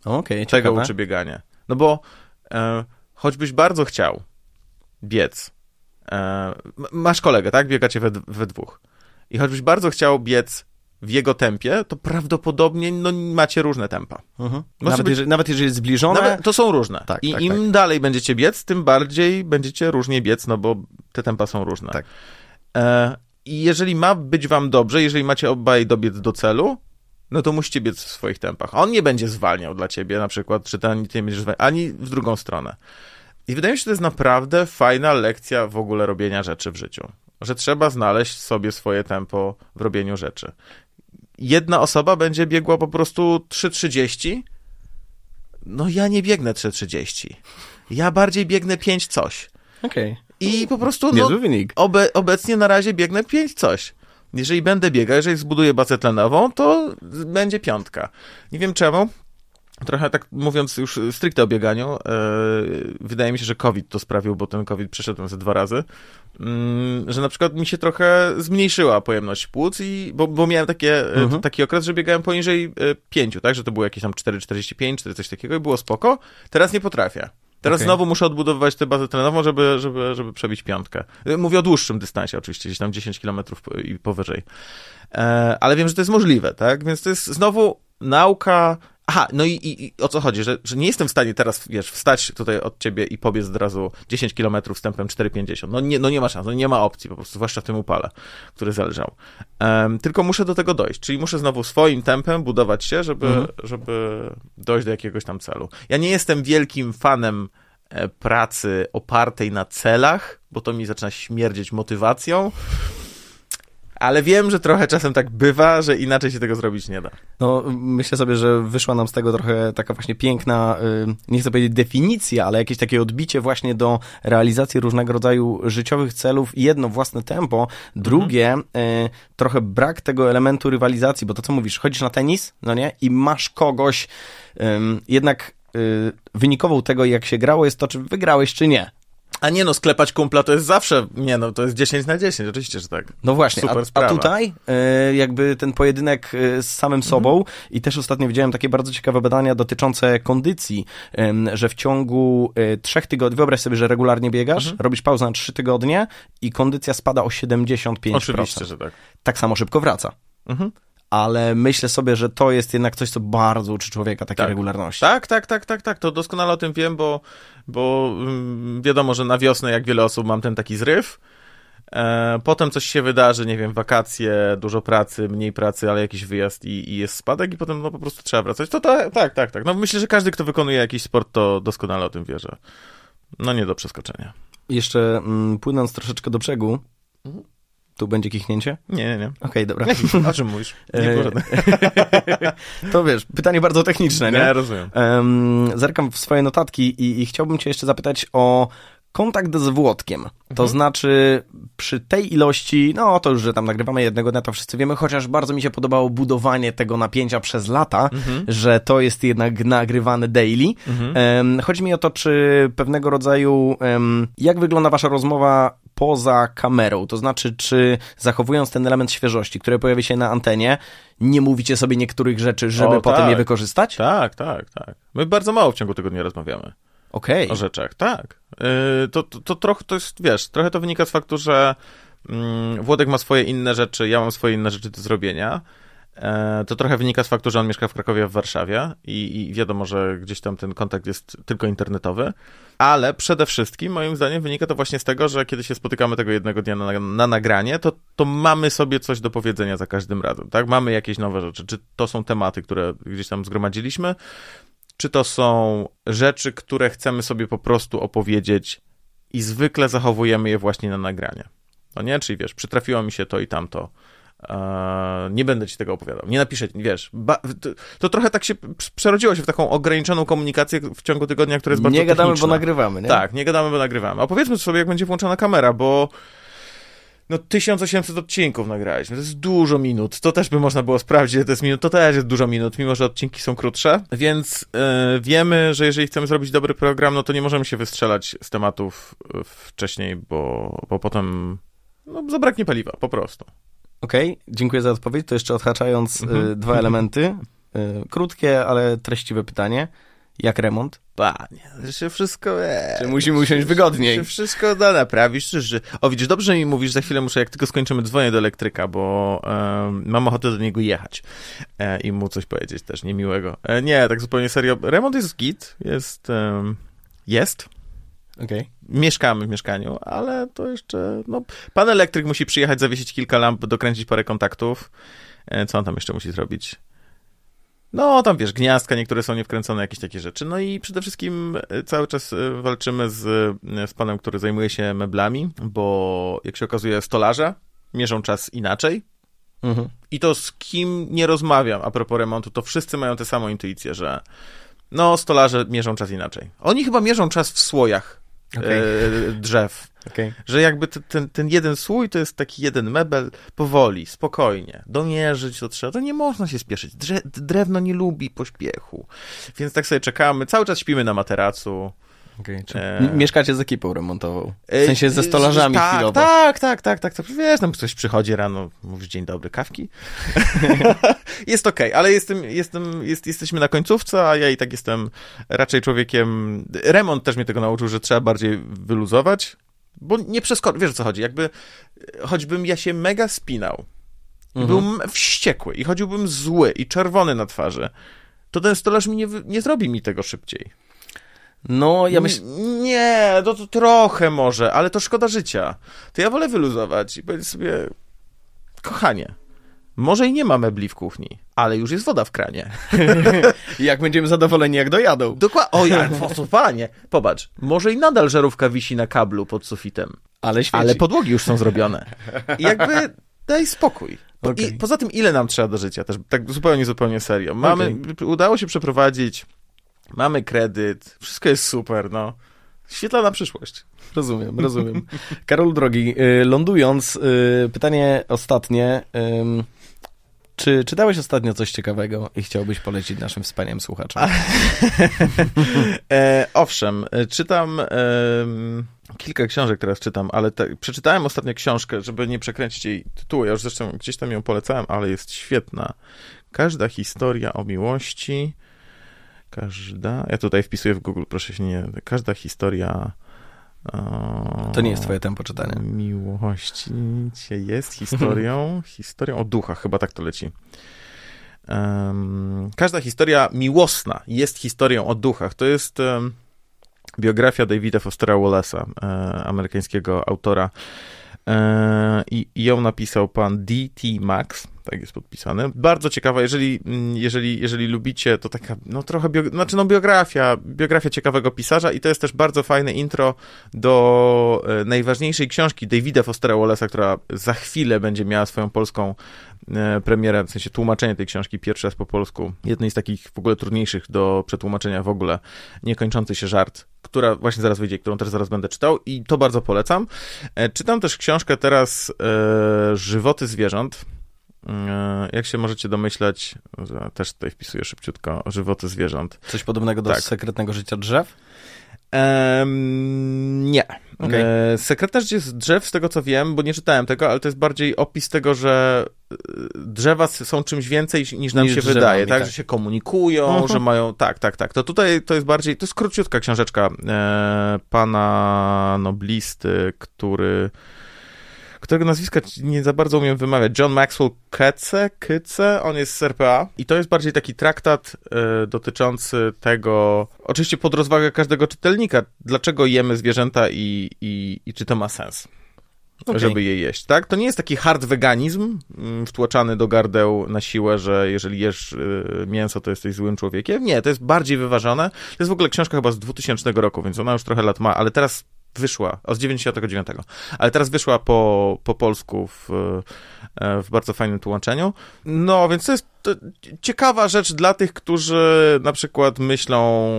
Okej, Czego ciekawe. uczy bieganie? No bo e, choćbyś bardzo chciał biec, e, masz kolegę, tak? Biegacie we, we dwóch. I choćbyś bardzo chciał biec w jego tempie, to prawdopodobnie no, macie różne tempa. Mhm. Nawet, być- jeżeli, nawet jeżeli jest zbliżone, Nawet, to są różne. Tak, I tak, im dalej będziecie biec, tym bardziej będziecie różnie biec, no bo te tempa są różne. Tak. E, I jeżeli ma być wam dobrze, jeżeli macie obaj dobiec do celu, no to musicie biec w swoich tempach. On nie będzie zwalniał dla ciebie na przykład, czy ty nie będziesz zwalniał, ani w drugą stronę. I wydaje mi się, że to jest naprawdę fajna lekcja w ogóle robienia rzeczy w życiu. Że trzeba znaleźć sobie swoje tempo w robieniu rzeczy. Jedna osoba będzie biegła po prostu 3.30. No ja nie biegnę 3.30. Ja bardziej biegnę 5 coś. okej. I po prostu no, obe, obecnie na razie biegnę 5 coś. Jeżeli będę biegał, jeżeli zbuduję bazę tlenową, to będzie piątka. Nie wiem czemu. Trochę tak mówiąc już stricte o bieganiu, e, wydaje mi się, że COVID to sprawił, bo ten COVID przeszedłem ze dwa razy, mm, że na przykład mi się trochę zmniejszyła pojemność płuc, i, bo, bo miałem takie, e, Mhm. taki okres, że biegałem poniżej 5, tak, że to było jakieś tam 4,45, 4 coś takiego i było spoko. Teraz nie potrafię. Teraz Okej. znowu muszę odbudowywać tę bazę trenową, żeby, żeby, żeby przebić piątkę. Mówię o dłuższym dystansie oczywiście, gdzieś tam 10 km i powyżej. E, ale wiem, że to jest możliwe, tak? Więc to jest znowu nauka. Aha, no i, i, i o co chodzi? Że, że nie jestem w stanie teraz, wiesz, wstać tutaj od ciebie i pobiec od razu 10 km wstępem 4,50. No nie, no nie ma szans, no nie ma opcji, po prostu, zwłaszcza w tym upale, który zależał. Em, tylko muszę do tego dojść, czyli muszę znowu swoim tempem budować się, żeby, Mhm. żeby dojść do jakiegoś tam celu. Ja nie jestem wielkim fanem e, pracy opartej na celach, bo to mi zaczyna śmierdzieć motywacją. Ale wiem, że trochę czasem tak bywa, że inaczej się tego zrobić nie da. No, myślę sobie, że wyszła nam z tego trochę taka właśnie piękna, y, nie chcę powiedzieć definicja, ale jakieś takie odbicie właśnie do realizacji różnego rodzaju życiowych celów. Jedno, własne tempo. Drugie, y, trochę brak tego elementu rywalizacji, bo to co mówisz, chodzisz na tenis, no nie, i masz kogoś, jednak y, wynikową tego, jak się grało, jest to, czy wygrałeś, czy nie. A nie no, sklepać kumpla to jest zawsze, nie no, to jest 10 na 10, oczywiście, że tak. No właśnie, Super a, a sprawa. tutaj e, jakby ten pojedynek e, z samym sobą i też ostatnio widziałem takie bardzo ciekawe badania dotyczące kondycji, em, że w ciągu e, trzech tygodni, wyobraź sobie, że regularnie biegasz, robisz pauzę na trzy tygodnie i kondycja spada o 75%. Oczywiście, że tak. Tak samo szybko wraca. Mhm. Ale myślę sobie, że to jest jednak coś, co bardzo uczy człowieka takiej Tak. regularności. Tak, tak, tak, tak, tak, to doskonale o tym wiem, bo, bo mm, wiadomo, że na wiosnę, jak wiele osób, mam ten taki zryw. E, potem coś się wydarzy, nie wiem, wakacje, dużo pracy, mniej pracy, ale jakiś wyjazd i, i jest spadek i potem no po prostu trzeba wracać. To ta, tak, tak, tak. No myślę, że każdy, kto wykonuje jakiś sport, to doskonale o tym wie, że no nie do przeskoczenia. Jeszcze mm, płynąc troszeczkę do brzegu, Mhm. Tu będzie kichnięcie? Nie, nie, nie. Okej, dobra. O czym mówisz? Nie E, żadne- To wiesz, pytanie bardzo techniczne, nie? Nie, rozumiem. Um, zerkam w swoje notatki i, i chciałbym cię jeszcze zapytać o kontakt z Włodkiem. To znaczy, przy tej ilości, no to już, że tam nagrywamy jednego dnia, to wszyscy wiemy, chociaż bardzo mi się podobało budowanie tego napięcia przez lata, że to jest jednak nagrywane daily. Em, chodzi mi o to, czy pewnego rodzaju, em, jak wygląda wasza rozmowa poza kamerą, to znaczy, czy zachowując ten element świeżości, który pojawi się na antenie, nie mówicie sobie niektórych rzeczy, żeby O, potem tak. je wykorzystać? Tak, tak, tak. My bardzo mało w ciągu tygodnia rozmawiamy. Okej. o rzeczach, tak. Yy, to, to, to trochę to jest, wiesz, trochę to wynika z faktu, że mm, Włodek ma swoje inne rzeczy, ja mam swoje inne rzeczy do zrobienia. E, to trochę wynika z faktu, że on mieszka w Krakowie, w Warszawie i, i, wiadomo, że gdzieś tam ten kontakt jest tylko internetowy, ale przede wszystkim moim zdaniem wynika to właśnie z tego, że kiedy się spotykamy tego jednego dnia na, na nagranie, to, to mamy sobie coś do powiedzenia za każdym razem, tak? Mamy jakieś nowe rzeczy, czy to są tematy, które gdzieś tam zgromadziliśmy, czy to są rzeczy, które chcemy sobie po prostu opowiedzieć i zwykle zachowujemy je właśnie na nagranie. No nie? Czyli wiesz, przytrafiło mi się to i tamto nie będę ci tego opowiadał. Nie napiszę, wiesz. To, to, trochę tak się przerodziło się w taką ograniczoną komunikację w ciągu tygodnia, która jest bardzo Nie gadamy, techniczna. bo nagrywamy, nie? Tak, nie gadamy, bo nagrywamy. A powiedzmy sobie, jak będzie włączona kamera, bo no 1800 odcinków nagraliśmy, to jest dużo minut, to też by można było sprawdzić, to jest minut, to też jest dużo minut, mimo że odcinki są krótsze, więc yy, wiemy, że jeżeli chcemy zrobić dobry program, no to nie możemy się wystrzelać z tematów wcześniej, bo, bo potem no, zabraknie paliwa, po prostu. Okej, okay, dziękuję za odpowiedź. To jeszcze odhaczając mhm. y, dwa elementy. Y, krótkie, ale treściwe pytanie. Jak remont? Panie, że się wszystko... Wie, Czy musimy usiąść wygodniej? Się wszystko da naprawić. Że... O, widzisz, dobrze mi mówisz, za chwilę muszę, jak tylko skończymy, dzwonię do elektryka, bo mam ochotę do niego jechać e, i mu coś powiedzieć też niemiłego. E, nie, tak zupełnie serio. Remont jest git, jest... jest Okay. Mieszkamy w mieszkaniu, ale to jeszcze, no, pan elektryk musi przyjechać, zawiesić kilka lamp, dokręcić parę kontaktów. E, co on tam jeszcze musi zrobić? No, tam wiesz, gniazdka, niektóre są niewkręcone, jakieś takie rzeczy. No i przede wszystkim e, cały czas e, walczymy z, z panem, który zajmuje się meblami, bo jak się okazuje, stolarze mierzą czas inaczej. Mhm. I to z kim nie rozmawiam a propos remontu, to wszyscy mają tę samą intuicję, że no, stolarze mierzą czas inaczej. Oni chyba mierzą czas w słojach okay. e, drzew. Okay. Że jakby ten, ten jeden słój to jest taki jeden mebel, powoli, spokojnie. Domierzyć to trzeba, to nie można się spieszyć. Drze drewno nie lubi pośpiechu. Więc tak sobie czekamy, cały czas śpimy na materacu. Okay, e... Mieszkacie z ekipą remontową? W e, sensie ze stolarzami tak, chwilowo? Tak, tak, tak, tak. Wiesz, tam ktoś przychodzi rano, mówisz dzień dobry, kawki. jest okej, okay, ale jestem, jestem, jest, jesteśmy na końcówce, a ja i tak jestem raczej człowiekiem... Remont też mnie tego nauczył, że trzeba bardziej wyluzować, bo nie przeskoczy, wiesz o co chodzi, jakby choćbym ja się mega spinał, mhm. byłbym wściekły i chodziłbym zły i czerwony na twarzy, to ten stolarz mi nie, nie zrobi mi tego szybciej. No, ja myślę... Nie, to, to trochę może, ale to szkoda życia. To ja wolę wyluzować i powiedzieć sobie, kochanie, może i nie ma mebli w kuchni, ale już jest woda w kranie. Jak będziemy zadowoleni, jak dojadą. Dokładnie. O, jak, co, panie. Popatrz, może i nadal żarówka wisi na kablu pod sufitem. Ale świeci. Ale podłogi już są zrobione. I jakby daj spokój. Okay. I poza tym, ile nam trzeba do życia? Też tak zupełnie, zupełnie serio. Mamy, okay. udało się przeprowadzić mamy kredyt, wszystko jest super, no. Świetla na przyszłość. Rozumiem, rozumiem. Karol drogi, y, lądując, y, pytanie ostatnie. Czy czytałeś ostatnio coś ciekawego i chciałbyś polecić naszym wspaniałym słuchaczom? e, owszem, czytam e, kilka książek teraz czytam, ale te, przeczytałem ostatnio książkę, żeby nie przekręcić jej tytułu. Ja już zresztą gdzieś tam ją polecałem, ale jest świetna. Każda historia o miłości Każda. Ja tutaj wpisuję w Google, proszę się nie. Każda historia. O, to nie jest twoje tempo czytania. Miłości jest historią. historią o duchach, chyba tak to leci. Um, każda historia miłosna jest historią o duchach. To jest um, biografia Davida Fostera Wallace'a, e, amerykańskiego autora. E, I, I ją napisał pan D.T. Max tak jest podpisane. Bardzo ciekawa, jeżeli, mm, jeżeli, jeżeli lubicie, to taka, no trochę, bio, znaczy no biografia, biografia ciekawego pisarza i to jest też bardzo fajne intro do e, najważniejszej książki Davida Fostera Wallace'a, która za chwilę będzie miała swoją polską e, premierę, w sensie tłumaczenie tej książki pierwszy raz po polsku. Jednej z takich w ogóle trudniejszych do przetłumaczenia w ogóle, niekończący się żart, która właśnie zaraz wyjdzie, którą też zaraz będę czytał i to bardzo polecam. E, czytam też książkę teraz e, Żywoty zwierząt, jak się możecie domyślać, też tutaj wpisuję szybciutko, żywoty zwierząt. Coś podobnego do tak. sekretnego życia drzew? Um, nie. Okay. E, sekretne życie drzew, z tego co wiem, bo nie czytałem tego, ale to jest bardziej opis tego, że e, drzewa są czymś więcej niż nam niż się wydaje, tak? tak? Że się komunikują, uh mhm. -huh. że mają. Tak, tak, tak. To tutaj to jest bardziej. To jest króciutka książeczka e, pana noblisty, który którego nazwiska nie za bardzo umiem wymawiać. John Maxwell Kece, Kyce, on jest z RPA i to jest bardziej taki traktat y, dotyczący tego, oczywiście pod rozwagę każdego czytelnika, dlaczego jemy zwierzęta i, i, i czy to ma sens. Okay. żeby je jeść, tak? To nie jest taki hard veganizm mm, wtłaczany do gardeł na siłę, że jeżeli jesz y, mięso, to jesteś złym człowiekiem. Nie, to jest bardziej wyważone. To jest w ogóle książka chyba z 2000 roku, więc ona już trochę lat ma, ale teraz wyszła, od 99, ale teraz wyszła po, po polsku w, e, w bardzo fajnym tłumaczeniu. No, więc to jest to ciekawa rzecz dla tych, którzy na przykład myślą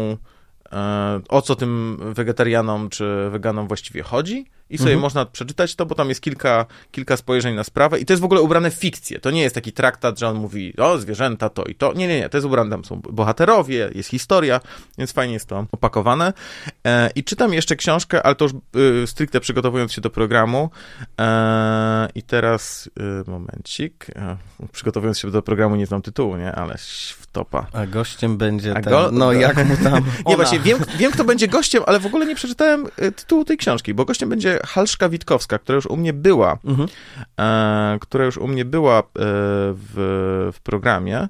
e, o co tym wegetarianom czy weganom właściwie chodzi i sobie mhm. można przeczytać to, bo tam jest kilka, kilka spojrzeń na sprawę i to jest w ogóle ubrane w fikcję. To nie jest taki traktat, że on mówi, o, zwierzęta to i to. Nie, nie, nie, to jest ubrane, tam są bohaterowie, jest historia, więc fajnie jest to opakowane. E, I czytam jeszcze książkę, ale to już y, stricte przygotowując się do programu. E, I teraz, y, momencik, e, przygotowując się do programu nie znam tytułu, nie, ale topa. A gościem będzie ten, go... no jak mu tam... nie, właśnie, wiem, wiem, kto będzie gościem, ale w ogóle nie przeczytałem y, tytułu tej książki, bo gościem będzie Halszka Witkowska, która już u mnie była, mhm. e, która już u mnie była e, w, w programie.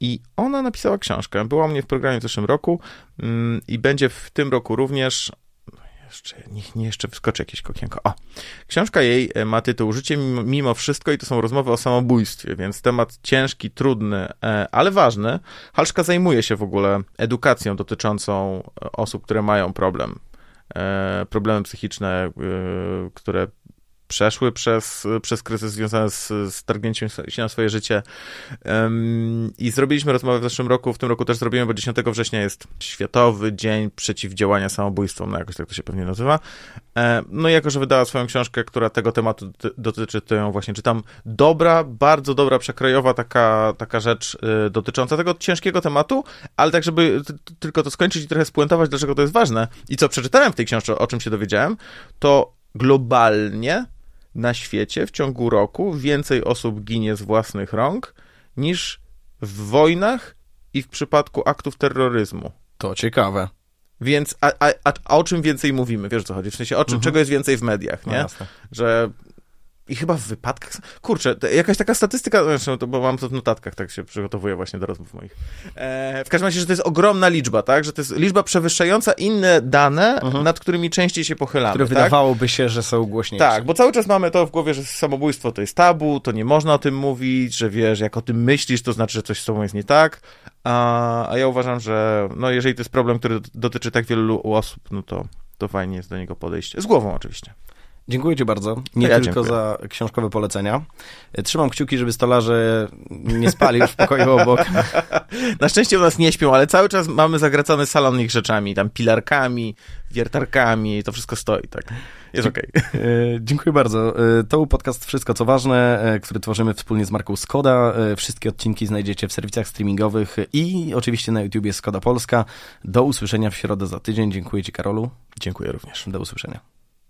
I ona napisała książkę. Była u mnie w programie w zeszłym roku mm, i będzie w tym roku również. Jeszcze, niech nie jeszcze wyskoczy jakieś kokienko. O! Książka jej e, ma tytuł Życie mimo, wszystko i to są rozmowy o samobójstwie, więc temat ciężki, trudny, e, ale ważny. Halszka zajmuje się w ogóle edukacją dotyczącą e, osób, które mają problem problemy psychiczne, e, które przeszły przez, przez kryzys związany z, z targnięciem się na swoje życie. Um, I zrobiliśmy rozmowę w zeszłym roku, w tym roku też zrobimy, bo 10 września jest Światowy Dzień Przeciwdziałania Samobójstwom, no jakoś tak to się pewnie nazywa. E, no i jako, że wydała swoją książkę, która tego tematu dotyczy, to ją właśnie czytam. Dobra, bardzo dobra, przekrojowa taka, taka rzecz y, dotycząca tego ciężkiego tematu, ale tak, żeby tylko to skończyć i trochę spuentować, dlaczego to jest ważne i co przeczytałem w tej książce, o czym się dowiedziałem, to globalnie na świecie w ciągu roku więcej osób ginie z własnych rąk niż w wojnach i w przypadku aktów terroryzmu. To ciekawe. Więc, a, a, a, o czym więcej mówimy, wiesz o co chodzi? W sensie, o czym, mhm. czego jest więcej w mediach, nie? No że i chyba w wypadkach. Kurczę, jakaś taka statystyka, zresztą to, bo mam to w notatkach, tak się przygotowuję właśnie do rozmów moich. E, w każdym razie, że to jest ogromna liczba, tak? Że to jest liczba przewyższająca inne dane, mhm. nad którymi częściej się pochylamy. Które tak? wydawałoby się, że są głośniejsze. Tak, bo cały czas mamy to w głowie, że samobójstwo to jest tabu, to nie można o tym mówić, że wiesz, jak o tym myślisz, to znaczy, że coś z tobą jest nie tak. A, a ja uważam, że no, jeżeli to jest problem, który dotyczy tak wielu osób, no to, to fajnie jest do niego podejść. Z głową oczywiście. Dziękuję Ci bardzo. Nie ja tylko dziękuję. za książkowe polecenia. Trzymam kciuki, żeby stolarze nie spali już w pokoju obok. Na szczęście u nas nie śpią, ale cały czas mamy zagracony salon ich rzeczami, tam pilarkami, wiertarkami, to wszystko stoi, tak. Jest okej. Okay. E, dziękuję bardzo. E, to był podcast Wszystko co ważne, e, który tworzymy wspólnie z marką Skoda. Wszystkie odcinki znajdziecie w serwisach streamingowych i oczywiście na YouTubie Skoda Polska. Do usłyszenia w środę za tydzień. Dziękuję Ci, Karolu. Dziękuję również. Do usłyszenia.